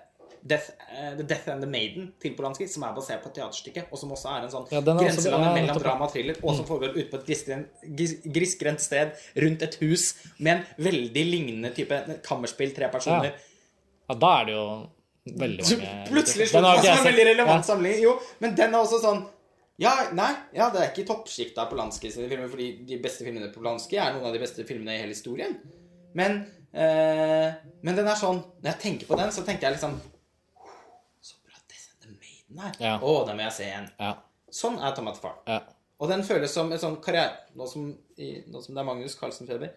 B: Death, uh, The Death and the Maiden til Polanski, som er basert på et teaterstykke, og som også er en sånn
A: Ja,
B: grenseland
A: ja,
B: mellom
A: nettopp.
B: drama og thriller, og som foregår ute på et grisgrendt, sted rundt et hus med en veldig lignende type kammerspill, tre personer.
A: Ja, da er det jo veldig mange
B: Plutselig
A: ikke
B: fast en veldig
A: relevant
B: relevant samling. Jo, men den er også sånn Ja, nei, ja, det er ikke toppsjiktet av Polanski sine filmer, fordi de beste filmene på Polanski er noen av de beste filmene i hele historien. Men, eh, men den er sånn Når jeg tenker på den, så tenker jeg liksom Nei.
A: Ja.
B: Å, den må jeg se igjen.
A: Ja.
B: Sånn er Tomat Farm.
A: ja.
B: Og den føles som et sånn karriere... Nå som, i, nå som det er Magnus Carlsen-feber.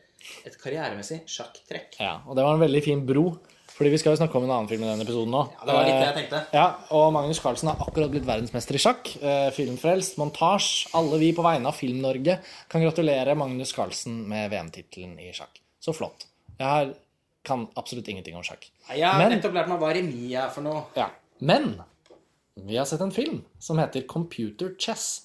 B: Et karrieremessig sjakktrekk.
A: ja. Og det var en veldig fin bro, fordi vi skal jo snakke om en annen film i denne episoden nå.
B: Ja, det var litt det jeg tenkte.
A: Ja, og Magnus Carlsen har akkurat blitt verdensmester i sjakk. Eh, filmfrelst, montasje. Alle vi på vegne av Film-Norge kan gratulere Magnus Carlsen med VM-tittelen i sjakk. Så flott. Jeg har, kan absolutt ingenting om sjakk.
B: Jeg har nettopp lært meg hva remis er for noe.
A: Ja. Men vi har sett en film som heter Computer Chess.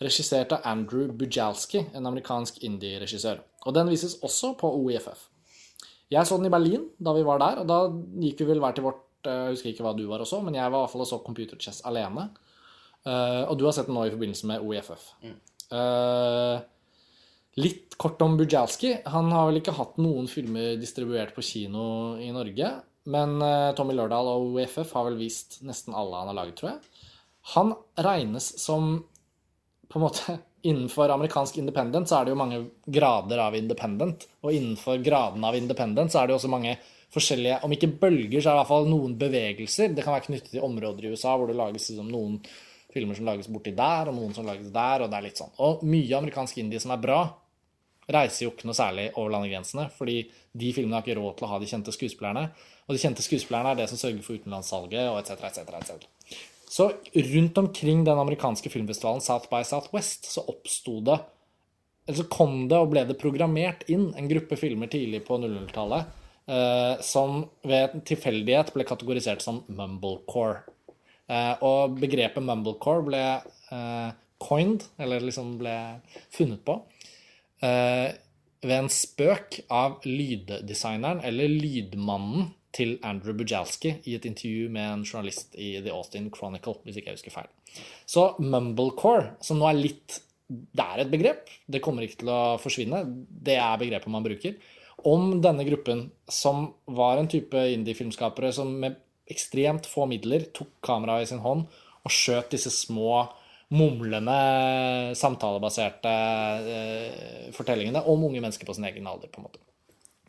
A: Regissert av Andrew Bujalski, en amerikansk indie-regissør. Og den vises også på OIFF. Jeg så den i Berlin da vi var der, og da gikk vi vel hver til vårt eh, Jeg husker ikke hva du var og så, men jeg var i hvert fall og så Computer Chess alene. Eh, og du har sett den nå i forbindelse med OIFF. Mm. litt kort om Bujalski. Han har vel ikke hatt noen filmer distribuert på kino i Norge. Men eh, Tommy Lørdal og OFF har vel vist nesten alle han har laget, tror jeg. Han regnes som på en måte Innenfor amerikansk independent så er det jo mange grader av independent. Og innenfor gradene av independent så er det jo også mange forskjellige Om ikke bølger, så er det i hvert fall noen bevegelser. Det kan være knyttet til områder i USA hvor det lages liksom noen filmer som lages borti der, og noen som lages der, og det er litt sånn. Og mye amerikansk indie som er bra, reiser jo ikke noe særlig over landegrensene, fordi de filmene har ikke råd til å ha de kjente skuespillerne. Og de kjente skuespillerne er det som sørger for utenlandssalget, og etc., etc., etc. Så rundt omkring den amerikanske filmfestivalen South by Southwest så oppsto det Eller så kom det og ble det programmert inn en gruppe filmer tidlig på 00-tallet eh, som ved tilfeldighet ble kategorisert som mumblecore. Eh, og begrepet mumblecore ble eh, coined, eller liksom ble funnet på, eh, ved en spøk av lyddesigneren, eller lydmannen, til Andrew Bujalski i et intervju med en journalist i The Austin Chronicle, hvis ikke jeg husker feil. Så mumblecore, som nå er litt Det er et begrep. Det kommer ikke til å forsvinne. Det er begrepet man bruker. Om denne gruppen, som var en type indie-filmskapere som med ekstremt få midler tok kameraet i sin hånd og skjøt disse små mumlende, samtalebaserte eh, fortellingene om unge mennesker på sin egen alder, på en måte.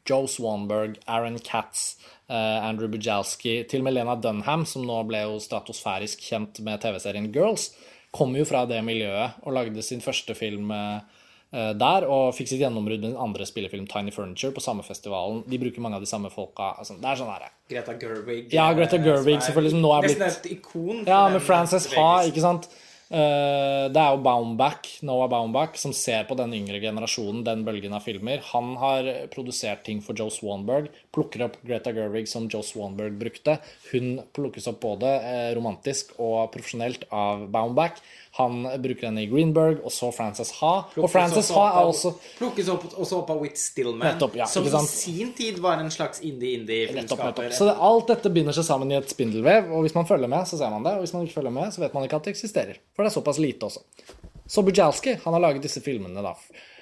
A: Joe Swanberg, Aaron Katz, Andrew Bujalski, til og med Lena Dunham, som nå ble jo stratosfærisk kjent med TV-serien Girls, kom jo fra det miljøet og lagde sin første film eh, eh, der, og fikk sitt gjennombrudd med den andre spillefilm, Tiny Furniture, på samme festivalen. De bruker mange av de samme folka. Altså, det er sånn her,
B: Greta Gerwig.
A: Ja, Greta
B: eh,
A: Gerwig,
B: er
A: selvfølgelig, som nå er blitt-
B: Nesten et ikon.
A: Ja, med Frances Ha, ikke sant? Eh, det er jo Baumbach, Noah Baumbach, som ser på den yngre generasjonen, den bølgen av filmer. Han har produsert ting for Joe Swanberg, plukker opp Greta Gerwig som Joe Swanberg brukte. Hun plukkes opp både eh, romantisk og profesjonelt av Baumbach. Han bruker henne i Greenberg, og så Frances Ha. Og Frances Ha er også
B: Plukkes opp, også opp av Whit Stillman,
A: Nettopp, ja,
B: som i sin tid var en slags indie-indie-filmskaper.
A: Så det, alt dette binder seg sammen i et spindelvev, og hvis man følger med, så ser man det. Og hvis man ikke følger med, så vet man ikke at det eksisterer. For det er såpass lite også. Så Bujalski, han har laget disse filmene, da.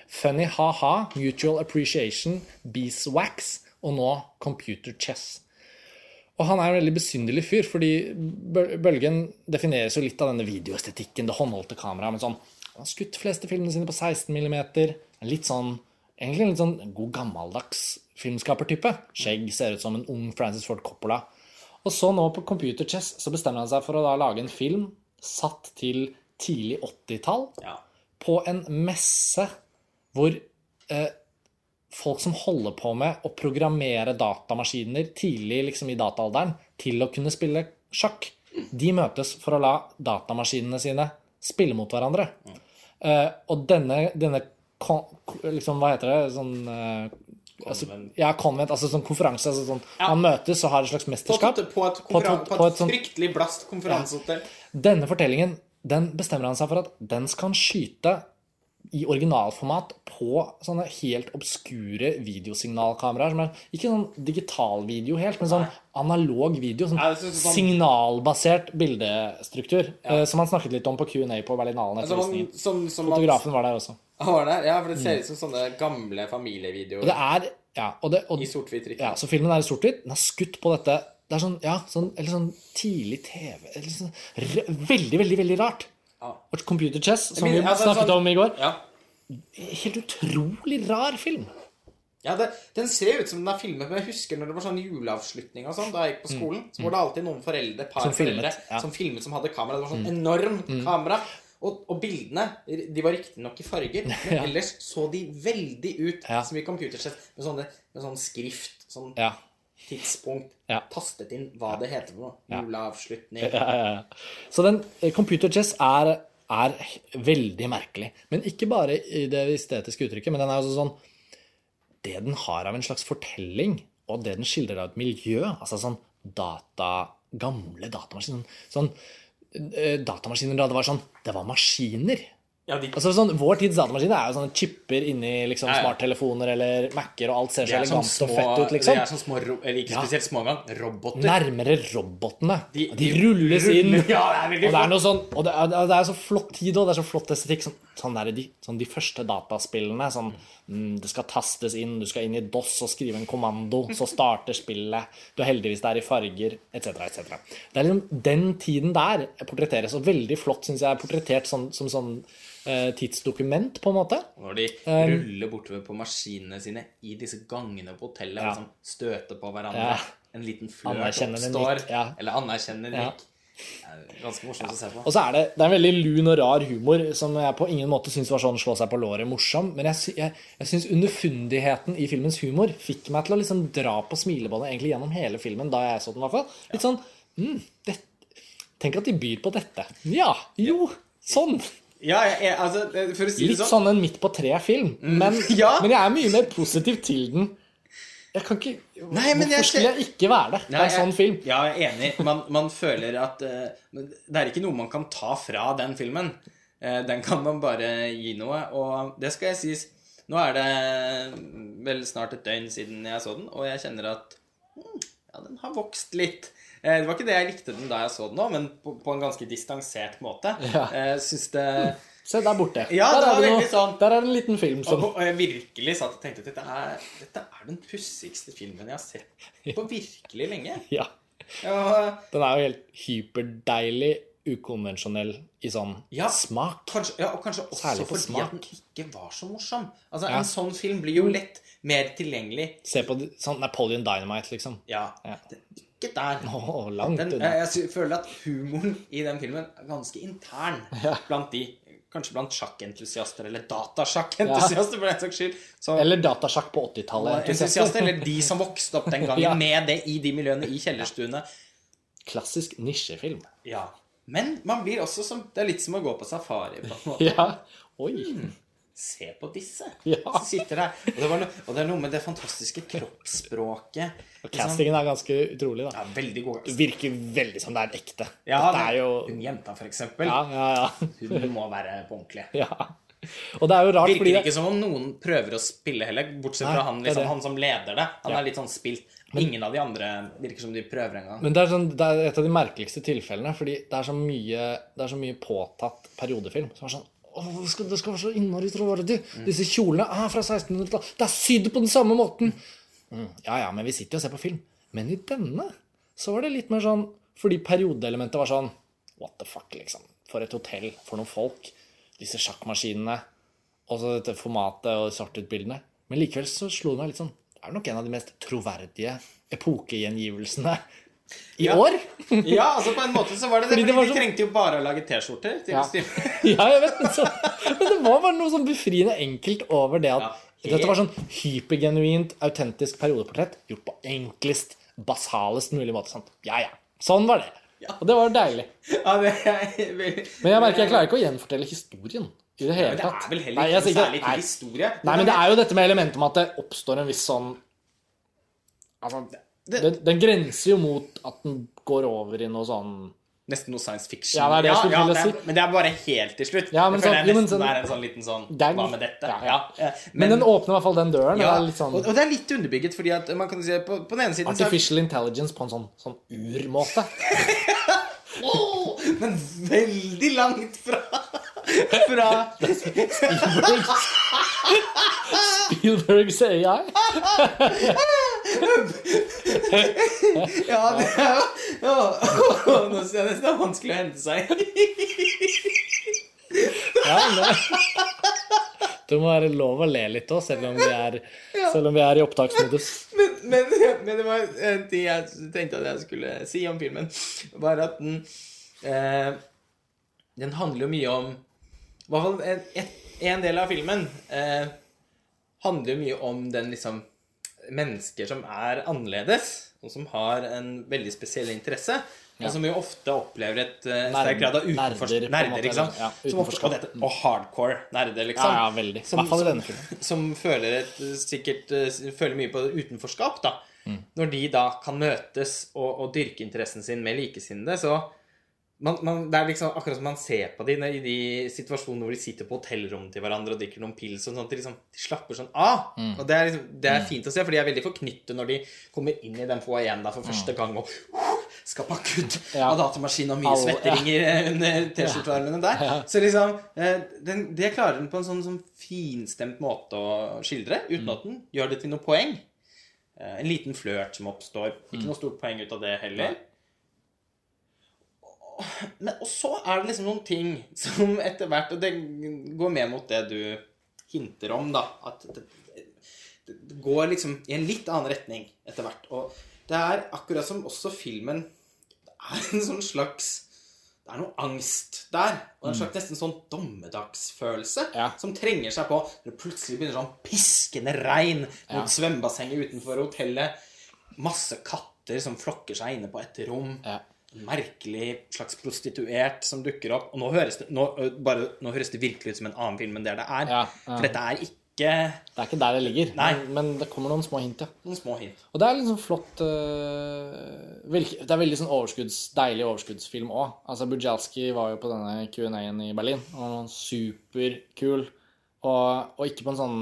A: Funny Ha-Ha, Mutual Appreciation, Beeswax og nå Computer Chess. Og han er en veldig besynderlig fyr, fordi bølgen defineres jo litt av denne videoestetikken, det håndholdte kameraet, men sånn Han har skutt fleste filmene sine på 16 mm. Litt sånn Egentlig en litt sånn god gammeldags filmskapertype. Skjegg ser ut som en ung Francis Ford Coppola. Og så nå på Computer Chess så bestemmer han seg for å da lage en film satt til tidlig 80-tall
B: Ja.
A: på en messe hvor eh, folk som holder på med å programmere datamaskiner tidlig liksom i dataalderen til å kunne spille sjakk, de møtes for å la datamaskinene sine spille mot hverandre. Uh, og denne, denne kon, liksom, Hva heter det? Sånn uh, altså, Ja, konvent. Altså sånn konferanse. Altså sånn,
B: Ja.
A: Man møtes og har et slags
B: På,
A: mesterskap.
B: et- på, et,
A: På et-
B: på,
A: på
B: et,
A: sånn,
B: fryktelig blast konferansehotell.
A: Denne fortellingen den bestemmer han seg for at den skal han skyte i originalformat på sånne helt obskure videosignalkameraer. Som er ikke sånn digital video helt, men sånn analog video. Sånn
B: Ja, sånn-
A: signalbasert bildestruktur. eh, Som han snakket litt om på Q&A på Berlinalen
B: Altså,
A: visningen.
B: som, som
A: Fotografen var der også.
B: Han var der, ja, for det ser ut som sånne gamle familievideoer
A: Og det er Ja, og det, og,
B: i sort-hvitt.
A: ja så filmen er i sort-hvitt. Den er skutt på dette Det er sånn, ja, sånn, eller sånn tidlig TV eller sånn, Veldig, veldig, veldig rart.
B: Ja.
A: Og Computer Chess, som vi
B: altså,
A: snakket
B: sånn-
A: om i går.
B: Ja.
A: Helt utrolig rar film.
B: Ja, det, Den ser ut som den er filmet, men jeg husker når det var sånn juleavslutning og sånn, da jeg gikk på skolen, så var det alltid noen foreldre, par
A: som
B: foreldre, filmet,
A: ja. Mm.
B: som filmet som hadde kamera. Det var sånn enormt kamera. Og, og bildene de var riktignok i farger, men
A: Ja.
B: ellers så de veldig ut
A: Ja.
B: som i computersett med, sånne, med sånn skrift, sånn
A: Ja.
B: tidspunkt, tastet inn hva det heter for noe. Juleavslutning.
A: Så den eh, computer chess er, er veldig merkelig. Men ikke bare i det estetiske uttrykket, men den er også sånn Det den har av en slags fortelling, og det den skildrer av et miljø, altså sånn data Gamle datamaskiner. Sånn eh, datamaskiner da det var sånn Det var maskiner.
B: Ja, de,
A: Altså sånn, Vår tids datamaskiner er jo sånne chipper inni liksom,
B: Ja, ja.
A: smarttelefoner eller Mac-er, og alt ser så elegant
B: små,
A: og fett ut, liksom.
B: de er sånn små, eller ikke spesielt små engang, roboter.
A: Nærmere robotene. De,
B: De-
A: rulles inn.
B: ruller- det er
A: og det er noe sånn Og det er, det er så flott tid òg. Det er så flott estetikk. Sånn, sånn der, de, sånn de første dataspillene. Sånn mm, Det skal tastes inn, du skal inn i DOS og skrive en kommando, så starter spillet. Du er heldigvis der i farger, etc., etc. Det er liksom den tiden der portretteres, og veldig flott, syns jeg, er portrettert sånn, som sånn eh, tidsdokument, på en måte.
B: Når de
A: Um,
B: ruller bortover på maskinene sine i disse gangene på hotellet
A: Ja.
B: og liksom støter på hverandre.
A: Ja.
B: En liten flørt oppstår.
A: ja.
B: Eller
A: anerkjenner
B: nikk. Ganske morsomt å se på.
A: Og så er det, det er en veldig lun og rar humor som jeg på ingen måte syns var sånn slå seg på låret morsom. Men jeg, jeg, jeg syns underfundigheten i filmens humor fikk meg til å liksom dra på smilebåndet egentlig gjennom hele filmen da jeg så den. i hvert fall. Litt sånn mm, det, Tenk at de byr på dette. Ja, jo, sånn.
B: Ja, jeg, altså, for å si det
A: Litt
B: sånn
A: sånn en midt på tre-film. Men,
B: Ja.
A: men jeg er mye mer positiv til den. Jeg kan ikke
B: Nei, men jeg
A: Hvorfor skulle jeg ikke være det? Det er en sånn film.
B: Ja, jeg er enig. Man, man føler at uh, Det er ikke noe man kan ta fra den filmen. Uh, den kan man bare gi noe. Og det skal jeg sies Nå er det vel snart et døgn siden jeg så den, og jeg kjenner at hmm, ja, den har vokst litt. Uh, det var ikke det jeg likte den da jeg så den nå, men på, på en ganske distansert måte.
A: Ja.
B: Syns det
A: Se der borte.
B: Ja,
A: der,
B: det var
A: er det noe,
B: sånn.
A: der er det en liten film som
B: Og, og jeg virkelig satt og tenkte at dette er, dette er den pussigste filmen jeg har sett på virkelig lenge.
A: Ja.
B: Og,
A: Den er jo helt hyperdeilig ukonvensjonell i sånn
B: Ja.
A: smak.
B: kanskje, ja, og kanskje også
A: Særlig
B: fordi
A: smak.
B: at den ikke var så morsom. Altså,
A: Ja.
B: En sånn film blir jo lett mer tilgjengelig.
A: Se på sånn Napoleon Dynamite, liksom.
B: Ja,
A: Ja.
B: ikke der.
A: Oh, langt
B: Den, jeg, jeg føler at humoren i den filmen er ganske intern blant de. Kanskje blant sjakkentusiaster, eller datasjakkentusiaster, for den saks skyld. Så,
A: Eller datasjakk på 80-tallet.
B: entusiaster, eller de som vokste opp den gangen
A: Ja.
B: med det i de miljøene, i kjellerstuene.
A: Klassisk nisjefilm.
B: Ja. Men man blir også som Det er litt som å gå på safari. på en måte.
A: Ja. Oi.
B: Mm. Se på disse.
A: Ja.
B: Så sitter der. Og det, var no, og det er noe med det fantastiske kroppsspråket. Og
A: Castingen er ganske utrolig, da.
B: Ja, veldig god.
A: Det virker veldig som det er ekte.
B: Ja,
A: Dette er jo
B: Hun jenta, for eksempel.
A: Ja, ja, ja.
B: Hun må være på ordentlig.
A: ja. Og det er jo rart,
B: Virker
A: fordi
B: ikke som om noen prøver å spille heller, bortsett
A: Nei,
B: fra han, liksom,
A: det.
B: han som leder det. Han
A: Ja.
B: er litt sånn spilt. Ingen av de andre virker som de prøver engang.
A: Men det er, sånn, det er et av de merkeligste tilfellene, fordi det er så mye, det er så mye påtatt periodefilm. Som er sånn Åh, det skal, det skal være så innmari troverdig. Disse kjolene er fra 1600-tallet. Det er sydd på den samme måten. Mm, ja, ja, men vi sitter jo og ser på film. Men i denne så var det litt mer sånn Fordi periodeelementet var sånn What the fuck, liksom. For et hotell, for noen folk. Disse sjakkmaskinene. Og så dette formatet og svart-hvitt-bildene. Men likevel så slo det meg litt sånn Det er nok en av de mest troverdige epokegjengivelsene i
B: Ja.
A: år.
B: Ja, altså på en måte så var det det.
A: Fordi
B: Fordi,
A: det var
B: de
A: så-
B: trengte jo bare å lage T-skjorter
A: Ja. ja, jeg vet men, så, men det var bare noe sånn befriende enkelt over det at
B: Ja, helt-
A: dette var sånn hypergenuint, autentisk periodeportrett gjort på enklest, basalest mulig måte. Sant? Ja, ja. Sånn var det.
B: Ja.
A: Og det var deilig.
B: Ja, men, jeg,
A: Men jeg merker jeg klarer ikke å gjenfortelle historien i det hele
B: tatt. det er vel heller ikke noe særlig
A: ikke
B: til historie.
A: Nei, men det er jo dette med elementet om at det oppstår en viss sånn Altså,
B: Det-
A: den, den grenser jo mot at den går over i noe sånn
B: Nesten noe science fiction.
A: Ja, det det jeg ja
B: det er. Men det er bare helt til slutt.
A: Ja, men
B: jeg føler
A: det
B: jeg
A: men
B: nesten
A: sånn-
B: er en sånn liten sånn
A: Det er-
B: Hva med dette?
A: ja,
B: Ja,
A: ja.
B: eh,
A: Men, den åpner i hvert fall den døren.
B: ja,
A: det litt sånn
B: og, og det er litt underbygget, fordi at man kan si på, på den ene siden så
A: Artificial intelligence på en sånn, sånn urmåte.
B: oh, Men veldig langt fra Fra
A: Spielbergs, Spielbergs AI.
B: Ja, det er jo ja. Nå synes jeg nesten det er vanskelig å hente seg.
A: Ja, men det, må være lov å le litt òg, selv, selv om vi er i opptaksmodus.
B: Men, men, men det var en ting jeg tenkte at jeg skulle si om filmen, var at den eh, Den handler jo mye om I hvert fall en, en del av filmen eh, handler jo mye om den liksom Mennesker som er annerledes, og som har en veldig spesiell interesse. Og som jo ofte opplever et uh, sterk grad av utenforskap.
A: nerder,
B: Nerder, ikke sant?
A: ja,
B: utenforskap. ofte, og, hardcore nerder, liksom.
A: Ja, ja, veldig. Som, hvert i denne filmen.
B: Som føler et, sikkert uh, føler mye på utenforskap, da.
A: Mm.
B: Når de da kan møtes og, og dyrke interessen sin med likesinnede, så man, man, Det er liksom akkurat som man ser på dem i de situasjonene hvor de sitter på hotellrommet til hverandre og drikker noen pils og sånt. De, liksom, de slapper sånn av.
A: Mm.
B: Og det er, liksom, det er fint å se, for de er veldig forknyttet når de kommer inn i den foajeen for første gang og skal pakke ut
A: Mm. Ja.
B: av datamaskin og mye
A: All,
B: svetteringer under T-skjortearmene der.
A: Ja.
B: Så liksom eh, den, Det klarer den på en sånn, sånn finstemt måte å skildre, uten
A: Mm.
B: at den gjør det til noe poeng. Eh, En liten flørt som oppstår. Ikke
A: Mm.
B: noe stort poeng ut av det heller. Men, og så er det liksom noen ting som etter hvert Og det går med mot det du hinter om, da. At det, det, det går liksom i en litt annen retning etter hvert. Og det er akkurat som også filmen Det er en sånn slags Det er noe angst der. Og en slags nesten sånn dommedagsfølelse
A: Ja.
B: som trenger seg på når det plutselig begynner sånn piskende regn mot
A: Ja.
B: svømmebassenget utenfor hotellet. Masse katter som flokker seg inne på et rom.
A: Ja.
B: Merkelig slags prostituert som dukker opp. Og nå høres det, nå, bare, nå høres det virkelig ut som en annen film enn det det er.
A: Ja, ja.
B: For dette er ikke
A: Det er ikke der det ligger, men, men det kommer noen små hint, ja.
B: noen små hint.
A: Og det er liksom flott uh, Det er veldig sånn overskudds, deilig overskuddsfilm òg. Altså, Bujalski var jo på denne Q&A-en i Berlin. Og han var superkul. Og, og ikke på en sånn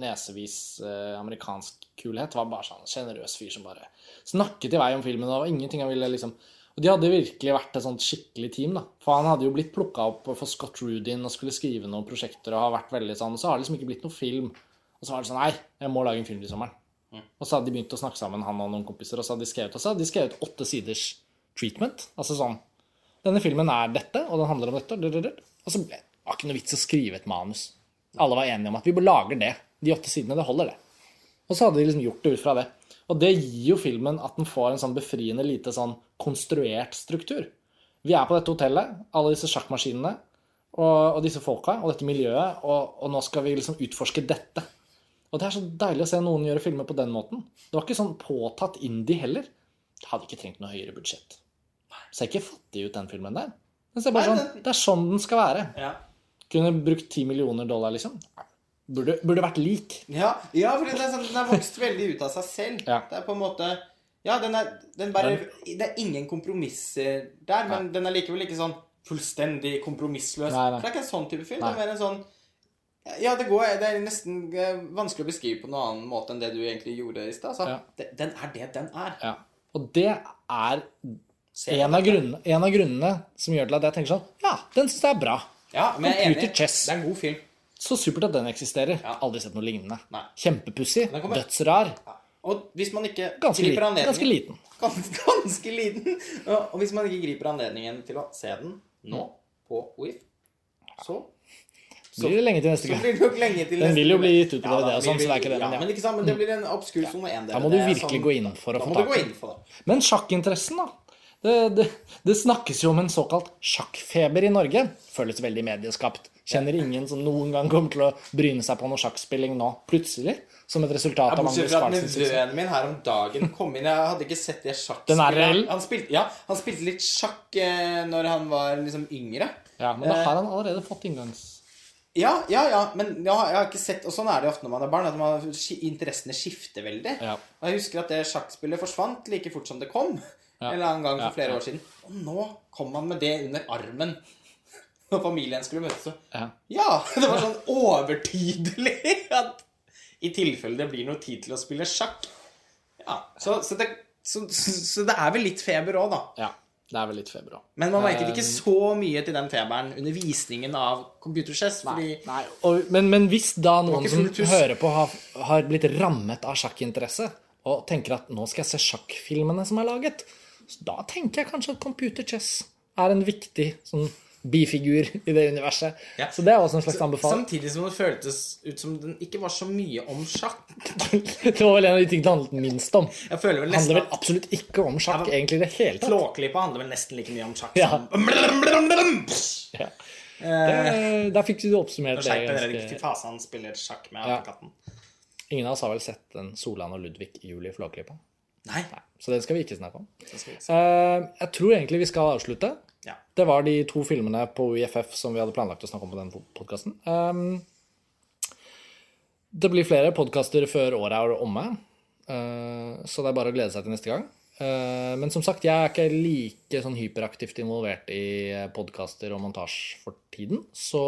A: nesevis øh, amerikansk kulhet. Det var bare sånn sjenerøs fyr som bare snakket i vei om filmen. Det var ingenting han ville liksom Og de hadde virkelig vært et sånt skikkelig team, da. For han hadde jo blitt plukka opp for Scott Rudin og skulle skrive noen prosjekter og har vært veldig sånn. Og så har det liksom ikke blitt noen film. Og så var det sånn Nei, jeg må lage en film til sommeren. Og så hadde de begynt å snakke sammen, han og noen kompiser, og så hadde de skrevet, og så hadde de skrevet åtte siders treatment. Altså sånn Denne filmen er dette, og den handler om dette. og så ble det ikke noe vits å skrive et manus. Alle var enige om at vi lager det. De åtte sidene, det holder, det. Og så hadde de liksom gjort det ut fra det. Og det gir jo filmen at den får en sånn befriende lite sånn konstruert struktur. Vi er på dette hotellet, alle disse sjakkmaskinene og, og disse folka og dette miljøet, og, og nå skal vi liksom utforske dette. Og det er så deilig å se noen gjøre filmer på den måten. Det var ikke sånn påtatt indie heller. Det hadde ikke trengt noe høyere budsjett. Ser ikke fattig ut, den filmen der. Den ser bare sånn, Det er sånn den skal være.
B: Ja.
A: Kunne brukt 10 millioner dollar, liksom. Burde, burde vært lik.
B: Ja, ja for den, sånn, den har vokst veldig ut av seg selv.
A: Ja.
B: Det er på en måte Ja, den er, den bare, det er ingen kompromisser der, men den er likevel ikke sånn fullstendig kompromissløs.
A: Nei, nei.
B: For det er ikke en sånn type film. Det er mer en sånn Ja, det går Det er nesten eh, vanskelig å beskrive på noen annen måte enn det du egentlig gjorde i stad. Altså,
A: Ja.
B: Den er det den er.
A: Ja. Og det er en av, grunnene, en av grunnene som gjør til at jeg tenker sånn Ja, den syns jeg er bra.
B: Ja, men jeg er enig.
A: chess.
B: Det er en god film.
A: Så supert at den eksisterer.
B: Ja.
A: Aldri sett noe lignende.
B: Nei.
A: Kjempepussig. Dødsrar.
B: Ja. Og hvis man ikke
A: Ganske,
B: griper
A: liten.
B: anledningen
A: Ganske liten.
B: Ganske, ganske liten. Og hvis man ikke griper anledningen til å se den nå på WIF, så
A: Blir det lenge til neste
B: så
A: gang.
B: blir det nok lenge til
A: Den vil jo bli gitt ut på
B: Ja,
A: DVD og sånn, så det er ikke det,
B: Ja,
A: men ja.
B: men ikke sant, men det blir en obskur sone 1
A: Da må du virkelig gå inn for å få tak i
B: det.
A: Men sjakkinteressen, da. Det, det, det snakkes jo om en såkalt sjakkfeber i Norge. Føles veldig medieskapt. Kjenner ingen som noen gang kommer til å bryne seg på noe sjakkspilling nå, plutselig. Som et resultat av Magnus Carlsen.
B: nevøen min her om dagen kom inn. Jeg hadde ikke sett det sjakkspillet. Han spilte, ja, han spilte litt sjakk eh, når han var liksom yngre.
A: Ja, men da har han allerede fått inngangs...
B: Ja, ja, ja, men ja, jeg har ikke sett Og sånn er det ofte når man er barn, at man, interessene skifter veldig.
A: Ja.
B: Og jeg husker at det sjakkspillet forsvant like fort som det kom. En eller annen gang for flere år siden. Og nå kom han med det under armen når familien skulle møtes.
A: Ja.
B: ja, det var sånn overtydelig at i tilfelle det blir noe tid til å spille sjakk. Ja, så, så, det, så, så det er vel litt feber òg, da.
A: ja. Det er vel litt feber òg.
B: Men man merket
A: Eh,
B: ikke så mye til den feberen under visningen av computerchess. Fordi
A: Nei, og, men, men hvis da noen som hører på, har, har blitt rammet av sjakkinteresse, og tenker at nå skal jeg se sjakkfilmene som er laget, så da tenker jeg kanskje at computer chess er en viktig sånn bifigur i det universet.
B: Ja.
A: Så det er også en slags anbefaling.
B: Samtidig som det føltes ut som den ikke var så mye om sjakk.
A: Det var vel en av de tingene det handlet minst om.
B: Jeg vel nesten
A: handler vel absolutt ikke om sjakk,
B: men-
A: egentlig, i det hele tatt.
B: Flåklypa handler vel nesten like mye om sjakk
A: Ja.
B: som
A: Ja. Det, der fikk du oppsummert det ganske
B: han spiller sjakk med
A: Ja.
B: katten.
A: Ingen av oss har vel sett en Solan og Ludvig i Juli Flåklypa?
B: Nei.
A: Så den skal vi ikke snakke om.
B: ikke.
A: Eh, jeg tror egentlig vi skal avslutte.
B: Ja.
A: Det var de to filmene på UiFF som vi hadde planlagt å snakke om på den podkasten. det blir flere podkaster før året er omme, uh, så det er bare å glede seg til neste gang. Uh, men som sagt, jeg er ikke like sånn hyperaktivt involvert i podkaster og montasje for tiden, så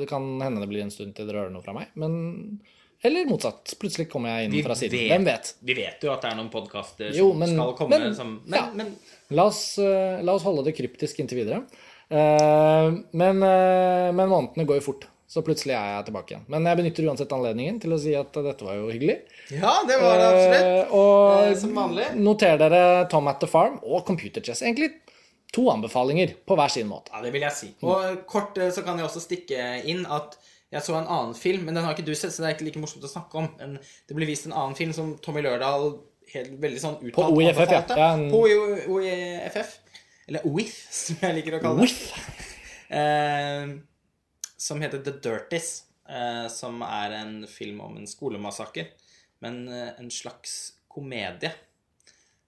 A: det kan hende det blir en stund til dere hører noe fra meg. Men Eller motsatt. Plutselig kommer jeg inn fra siden. Hvem vet?
B: Vi vet jo at det er noen podkaster som
A: Jo, men-
B: skal komme
A: men-
B: som
A: ja.
B: Men, men
A: La oss, eh, la oss holde det kryptisk inntil videre. Eh, men, eh, men månedene går jo fort, så plutselig er jeg tilbake igjen. Men jeg benytter uansett anledningen til å si at dette var jo hyggelig.
B: Ja, det var det absolutt.
A: Og
B: som vanlig.
A: noter dere Tom at the Farm og Computer Chess. Egentlig to anbefalinger på hver sin måte.
B: Ja, det vil jeg si. Og kort så kan jeg også stikke inn at jeg så en annen film, men den har ikke du sett, så det er ikke like morsomt å snakke om. Men det ble vist en annen film som Tommy Lørdal helt, veldig sånn uttalt
A: På OIFF,
B: anbefalte.
A: Ja, en-
B: På OI- OIFF. Eller OIF, som jeg liker å kalle det. Eh, som heter The Dirties. Eh, som er en film om en skolemassaker. Men eh, en slags komedie.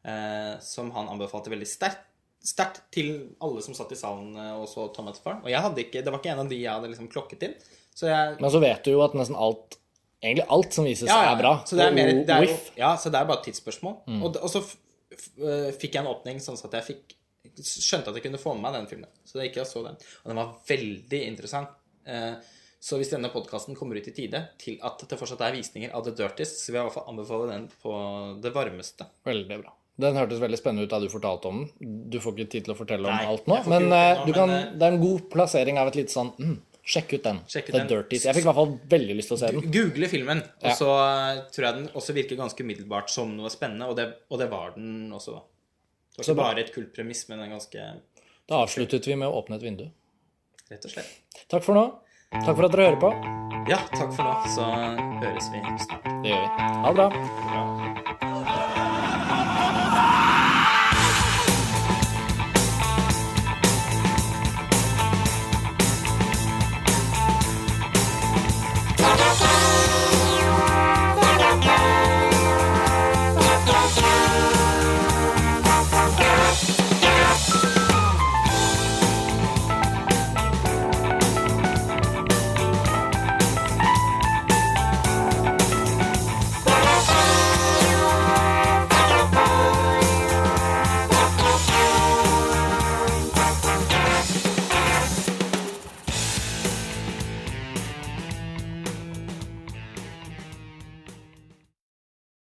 B: Eh, som han anbefalte veldig sterkt. Sterkt til alle som satt i salen eh, og så Tom etter the Og jeg hadde ikke, det var ikke en av de jeg hadde liksom klokket til. Så jeg
A: Men så vet du jo at nesten alt Egentlig alt som vises,
B: ja, ja.
A: er bra.
B: Så det er, mer, det er jo, ja, så det er bare et tidsspørsmål.
A: Mm.
B: Og, og så eh, fikk jeg en åpning sånn at jeg fikk skjønte at jeg kunne få med meg den filmen. Så jeg gikk og så den. Og den var veldig interessant. Eh, Så hvis denne podkasten kommer ut i tide til at det fortsatt er visninger av The Dirtiest så vil jeg i hvert fall anbefale den på det varmeste.
A: Veldig bra. Den hørtes veldig spennende ut da du fortalte om den. Du får ikke tid til å fortelle om
B: Nei,
A: alt nå, men,
B: det
A: eh,
B: nå,
A: du
B: men, kan,
A: det er en god plassering av et lite sånn mm, Sjekk ut den.
B: Sjekk ut
A: The
B: den.
A: Dirties. Jeg fikk i hvert fall veldig lyst til å se den.
B: Google filmen, og så eh, tror jeg den også virker ganske umiddelbart som noe spennende, og det, og det var den også. Det var ikke bare et kult premiss, men en ganske
A: Da avsluttet vi med å åpne et vindu.
B: Rett og slett.
A: Takk for nå. Takk for at dere hører på.
B: Ja, takk for nå. Så høres vi snart.
A: Det gjør vi. Ha det bra.
B: Bra.